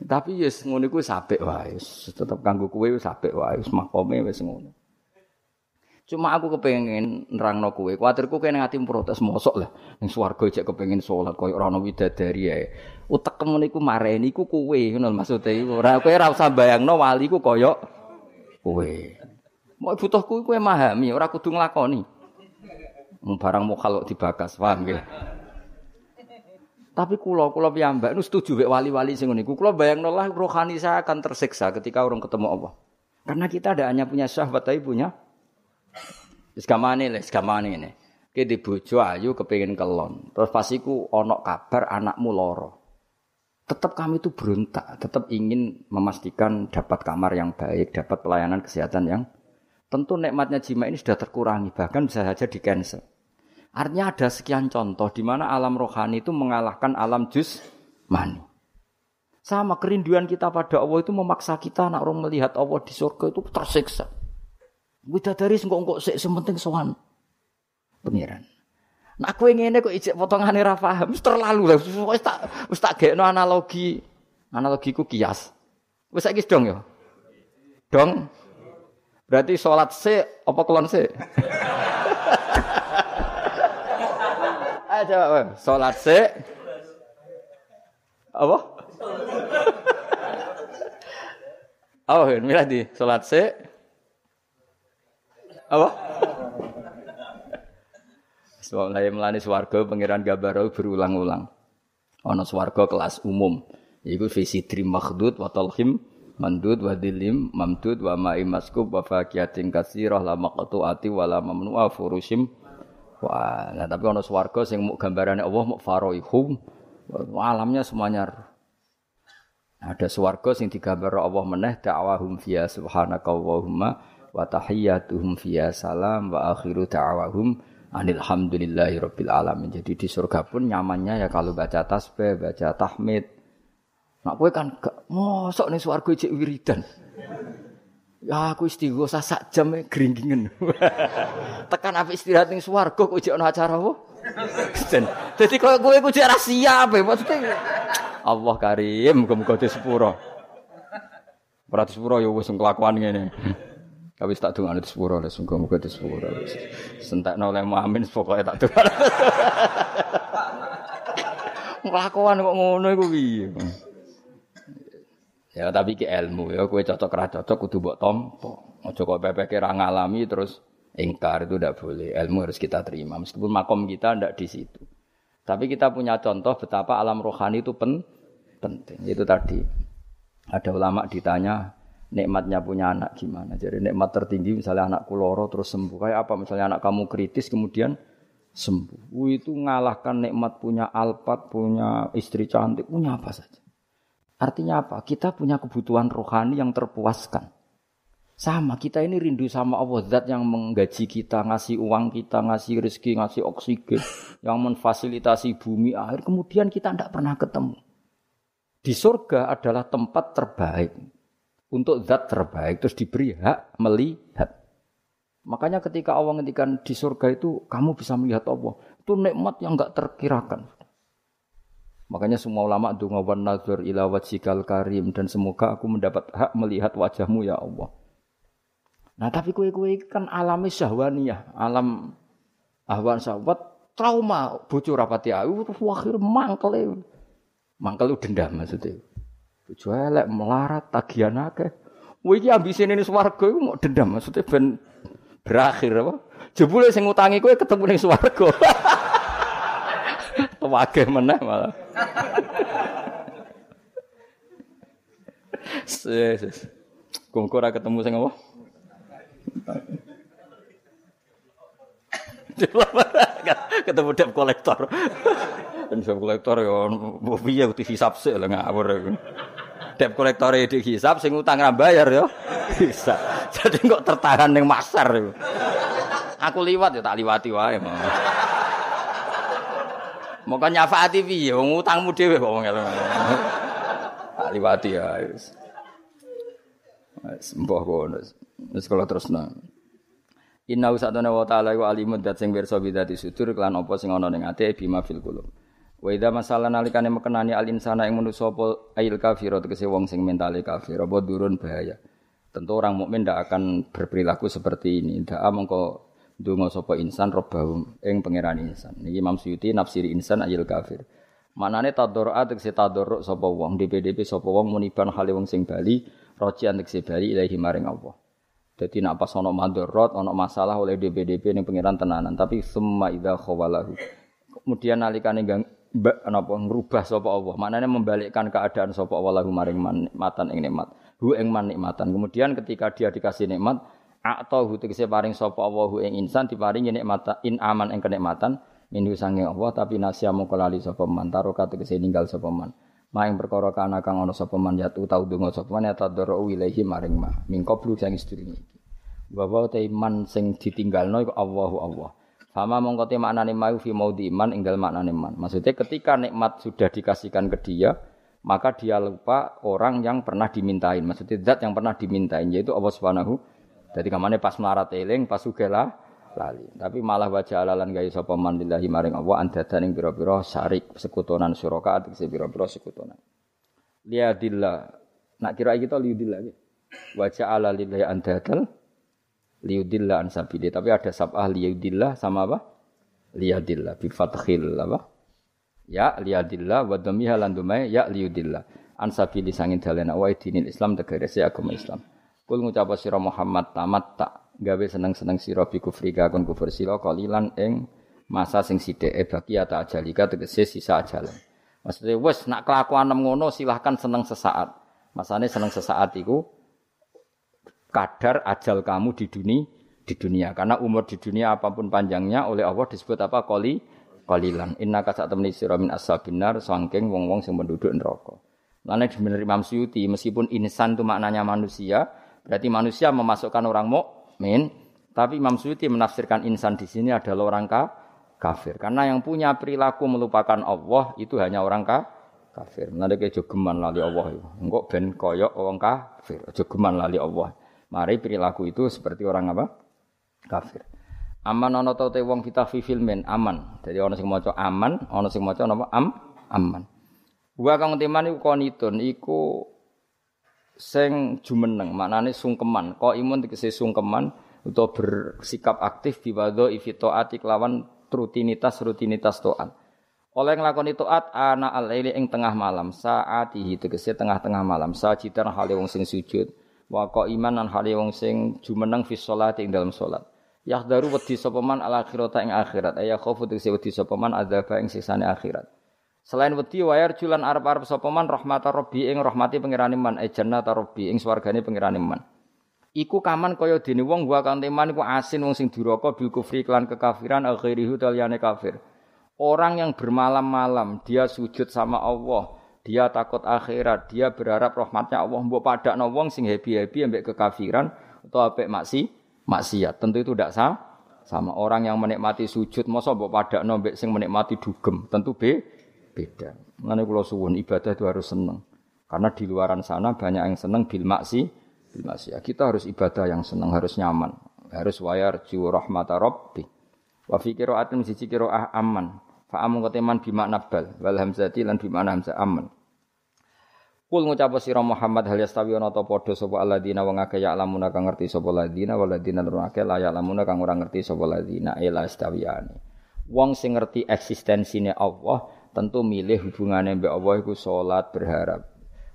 Tapi yes ngono iku sapik wae. Tetep kanggo kowe wis apik wae, wis makome wis ngono. Cuma aku kepengen nerangno kowe. Kuwatirku kene ati protes mosok lah. Ning swarga cek kepengen salat koyo ora ono widadari ae. Utek kemen iku mareni kowe ngono maksude iku. Ora kowe ora usah bayangno wali ku koyo kowe. Mau butuhku kowe memahami, ora kudu nglakoni. Mung barang mokal dibakas, paham nggih. Tapi kula kula piyambak nu setuju wek wali-wali sing ngene iku. Kula bayangno lah rohani saya akan tersiksa ketika orang ketemu Allah. Karena kita ada hanya punya syahwat tapi punya Wis gamane le, gamane ngene. Ki ayu kepengin kelon. Terus pas iku kabar anakmu lara. Tetap kami itu berontak, tetap ingin memastikan dapat kamar yang baik, dapat pelayanan kesehatan yang tentu nikmatnya jima ini sudah terkurangi, bahkan bisa saja di cancel. Artinya ada sekian contoh di mana alam rohani itu mengalahkan alam jus mani. Sama kerinduan kita pada Allah itu memaksa kita anak orang melihat Allah di surga itu tersiksa. Widadari sing kok sik sementing sowan pengiran. Nah kowe ngene kok ijek potongane ra paham, terlalu lah. Wis tak wis tak gekno analogi. Analogiku kias. Wis saiki dong ya. Dong. Berarti sholat se apa kelon se? Ayo coba, sholat se. Apa? Oh, milih di sholat se. Apa? Mulai melani swarga pangeran Gabarau berulang-ulang. Ono swarga kelas umum. Iku visi trim makhdud wa talhim mandud wa dilim mamdud wa ma'i maskub wa fakiyatin kasirah la maqtu'ati wa la mamnu'a furushim Wah, nah tapi ono swarga sing mau gambarannya Allah mau faroihum alamnya semuanya ada swarga sing digambar Allah meneh dakwahum fiya subhanaka Allahumma wa tahiyyatuhum fiya salam wa akhiru da'awahum alhamdulillahi rabbil alamin. Jadi di surga pun nyamannya ya kalau baca tasbih, baca tahmid. Nak kowe kan gak mosok ning swarga cek wiridan. Ya aku istighosa sak jam e gringgingen. Tekan apa istirahat ning swarga kok cek ana acara apa? Jadi kalau kowe ku cek ra siap e Allah karim muga-muga di sepuro. Berarti sepuro ya wis kelakuan ngene. Tapi tak dengar di sepuro, sungguh muka di sepuro. Sentak nolai amin, pokoknya tak dengar. Ngelakuan kok ngono iku piye? Ya tapi ki ilmu ya kowe cocok ra cocok kudu mbok tampa. Aja kok pepeke ra ngalami terus ingkar itu tidak boleh. Ilmu harus kita terima meskipun makom kita ndak di situ. Tapi kita punya contoh betapa alam rohani itu pen penting. Itu tadi ada ulama ditanya nikmatnya punya anak gimana. Jadi nikmat tertinggi misalnya anak kuloro terus sembuh. Kayak apa misalnya anak kamu kritis kemudian sembuh. Itu ngalahkan nikmat punya alpat, punya istri cantik, punya apa saja. Artinya apa? Kita punya kebutuhan rohani yang terpuaskan. Sama, kita ini rindu sama Allah Zat yang menggaji kita, ngasih uang kita, ngasih rezeki, ngasih oksigen, yang memfasilitasi bumi air. Kemudian kita tidak pernah ketemu. Di surga adalah tempat terbaik untuk zat terbaik terus diberi hak melihat. Makanya ketika Allah ngendikan di surga itu kamu bisa melihat Allah. Itu nikmat yang enggak terkirakan. Makanya semua ulama donga wan nazar ila wajhikal karim dan semoga aku mendapat hak melihat wajahmu ya Allah. Nah tapi kue-kue kan alami syahwaniyah, alam ahwan sahabat trauma bocor rapati ayu terus akhir mangkel mangkel dendam maksudnya. Bojo elek melarat tagihan akeh. Kowe iki ambisine ning swarga mau dendam maksudnya ben berakhir apa? Jebule sing ngutangi kowe ketemu ning swarga. Wageh meneh malah. Ses. Kongko ora ketemu sing apa? ketemu debt kolektor. Debt kolektor ya piye TV sabse lah ngawur debt kolektor di hisap sing utang ra bayar ya. Bisa. Jadi kok tertahan ning masar. Aku liwat ya tak liwati wae. Moko nyafaati piye wong utangmu dhewe kok wong Tak liwati ya wis. Wis mbah kono. Wis kala terusna. Inna usatana wa ta'ala wa alimun dat sing pirsa bidati sudur kelan apa sing ana ning ati bima fil qulub. Wa idza masalah nalikane mekenani al insana ing manusa apa ail kafir tegese wong sing mentale kafir apa durun bahaya. Tentu orang mukmin tidak akan berperilaku seperti ini. Tidak mongko donga sapa insan robbahum ing pangeran insan. Niki Imam Suyuti nafsiri insan ayil kafir. Manane tadorra tegese tadorruk sapa wong DPDP sapa wong muniban hale wong sing bali rojian tegese bali ilahi maring Allah. Jadi nak pas ono madorot, ono masalah oleh DPDP ning pangeran tenanan, tapi semua idza khawalahu. Kemudian nalikane gang napa ngrubah sapa Allah. Maknane membalikkan keadaan sapa Allah maring matan ing nikmat hu ing man nikmatan. Kemudian ketika dia dikasih nikmat, hu tegese paring sapa Allahu ing insan diparingi nikmat in aman ing kenikmatan minhu sange Allah tapi nasya mongko lali sapa man taro tegese ninggal sapa man. Maing perkara kana kang ana sapa man yatu tau donga sapa man ya tadoro wilahi maring ma. Mingko blu sang sedurunge iki. Bahwa te iman sing ditinggalno iku Allahu Allah. Fama mongko te maknane mau fi maudi iman ing dalem maknane man. Maksudnya ketika nikmat sudah dikasihkan ke dia, maka dia lupa orang yang pernah dimintain. Maksudnya zat yang pernah dimintain yaitu Allah Subhanahu. Jadi kamane pas melarat eling, pas sugela lali. Tapi malah wajah alalan gaya sapa man lillahi maring Allah andadan ing pira-pira syarik sekutonan suraka ategese pira-pira sekutonan. Liadillah. Nak kira kita liudillah iki. Wajah lillahi andadal liudillah an sabili. Tapi ada sabah liudillah sama apa? Liadillah bi fathil apa? ya liyadillah wa dhamiha lan dumai ya liyudillah an sabili sangin dalena wa dinil Islam tegese agama Islam kul ngucap sira Muhammad tamat tak gawe seneng-seneng sira bi kufri kun kufur sira kalilan ing masa sing sithik e baki ata ajalika tegese sisa ajalan. Maksudnya wes nak kelakuan ngono silahkan seneng sesaat. Masane seneng sesaat iku kadar ajal kamu di dunia di dunia. Karena umur di dunia apa pun panjangnya oleh Allah disebut apa? Koli qalilan. Innaka sak temeni sira min ashabin nar sangking wong-wong sing penduduk neraka. Lalu bener Imam Suyuti meskipun insan itu maknanya manusia berarti manusia memasukkan orang mukmin tapi Imam Suyuti menafsirkan insan di sini adalah orang ka, kafir karena yang punya perilaku melupakan Allah itu hanya orang ka, kafir. Nanti kayak jogeman lali Allah. Enggak ben koyok orang kafir. Jogeman lali Allah. Mari perilaku itu seperti orang apa? Kafir. Aman ana ta te wong kita filmen aman. Jadi ana sing maca aman, ana sing maca napa am aman. Wa kang teman iku konitun iku sing jumeneng, maknane sungkeman. Kok imun tegese sungkeman utawa bersikap aktif di wadho ifitoati kelawan rutinitas rutinitas toat. Oleh nglakoni taat ana al-laili ing tengah malam, saatihi tegese tengah-tengah malam, sajidan hale wong sing sujud, wa iman lan hale wong sing jumeneng fi sholati ing dalam salat. Yahdaru wedi sapa man al ing akhirat. Ya khofu tegese wedi sapa man adzaba ing siksane akhirat. Selain wedi wayar julan arep-arep sapa man rahmata rabbi ing rahmati pangerane man e jannata rabbi ing swargane pangerane man. Iku kaman kaya dene wong wa kang teman iku asin wong sing duraka bil kufri kelan kekafiran akhirihu taliyane kafir. Orang yang bermalam-malam dia sujud sama Allah, dia takut akhirat, dia berharap rahmatnya Allah mbok padakno wong sing happy-happy ambek kekafiran atau apik maksi maksiat. Tentu itu tidak sah. Sama orang yang menikmati sujud, masa mbok pada nombek sing menikmati dugem, tentu be beda. Mengenai kalau suwun ibadah itu harus seneng. Karena di luaran sana banyak yang seneng bil maksi, bil maksi. Kita harus ibadah yang seneng, harus nyaman, harus wayar jiwa rahmata rabbi. Wa fi qira'atin siji qira'ah aman. Fa amun keteman bima nabal wal hamzati lan bima hamzah aman. Kul ngucap sira Muhammad hal yastawi ana ta padha sapa alladzina wong akeh ya lamuna kang ngerti sapa alladzina waladina lan akeh la ya lamuna kang ora ngerti sapa alladzina ila istawiyane. Wong sing ngerti eksistensine Allah tentu milih hubungane mbek Allah iku salat berharap.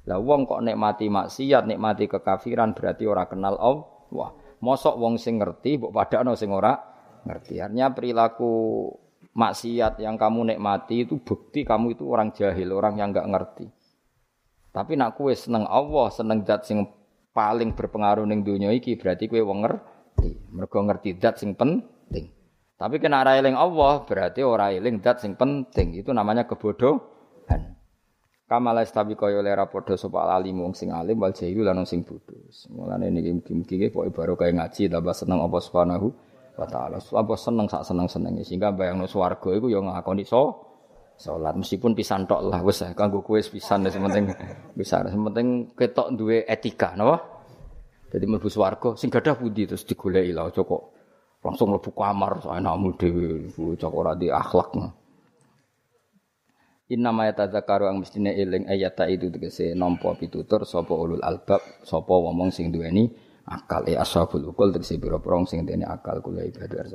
Lah wong kok nikmati maksiat, nikmati kekafiran berarti ora kenal Allah. Mosok wong sing ngerti mbok padakno sing ora ngerti. Artinya perilaku maksiat yang kamu nikmati itu bukti kamu itu orang jahil, orang yang enggak ngerti. Tapi nak kue seneng Allah, seneng zat sing paling berpengaruh ning dunia iki berarti kue wong ngerti. Mergo ngerti zat sing penting. Tapi kena ora eling Allah berarti ora eling zat sing penting. Itu namanya kebodohan. Kamala istabi kaya oleh padha sapa alim wong sing alim wal jahilu lan sing bodho. Mulane niki mugi-mugi pokoke baru kaya ngaji tambah seneng Allah Subhanahu wa taala. Apa seneng sak seneng-senenge sehingga bayangno swarga iku ya ngakoni so salat meskipun pisan tok lah wis kanggo kowe pisan wis penting besar penting ketok duwe etika napa jadi mlebu swarga sing gadah pundi terus digoleki lah aja kok langsung mlebu kamar anakmu dhewe. Bocah ora di akhlak. Inna ma yatadzakaru ang mestine eling ayata itu tegese nampa pitutur sapa ulul albab sapa wong sing duweni akal. E ashabul ukul tegese pira-pira sing duweni akal kula ibadah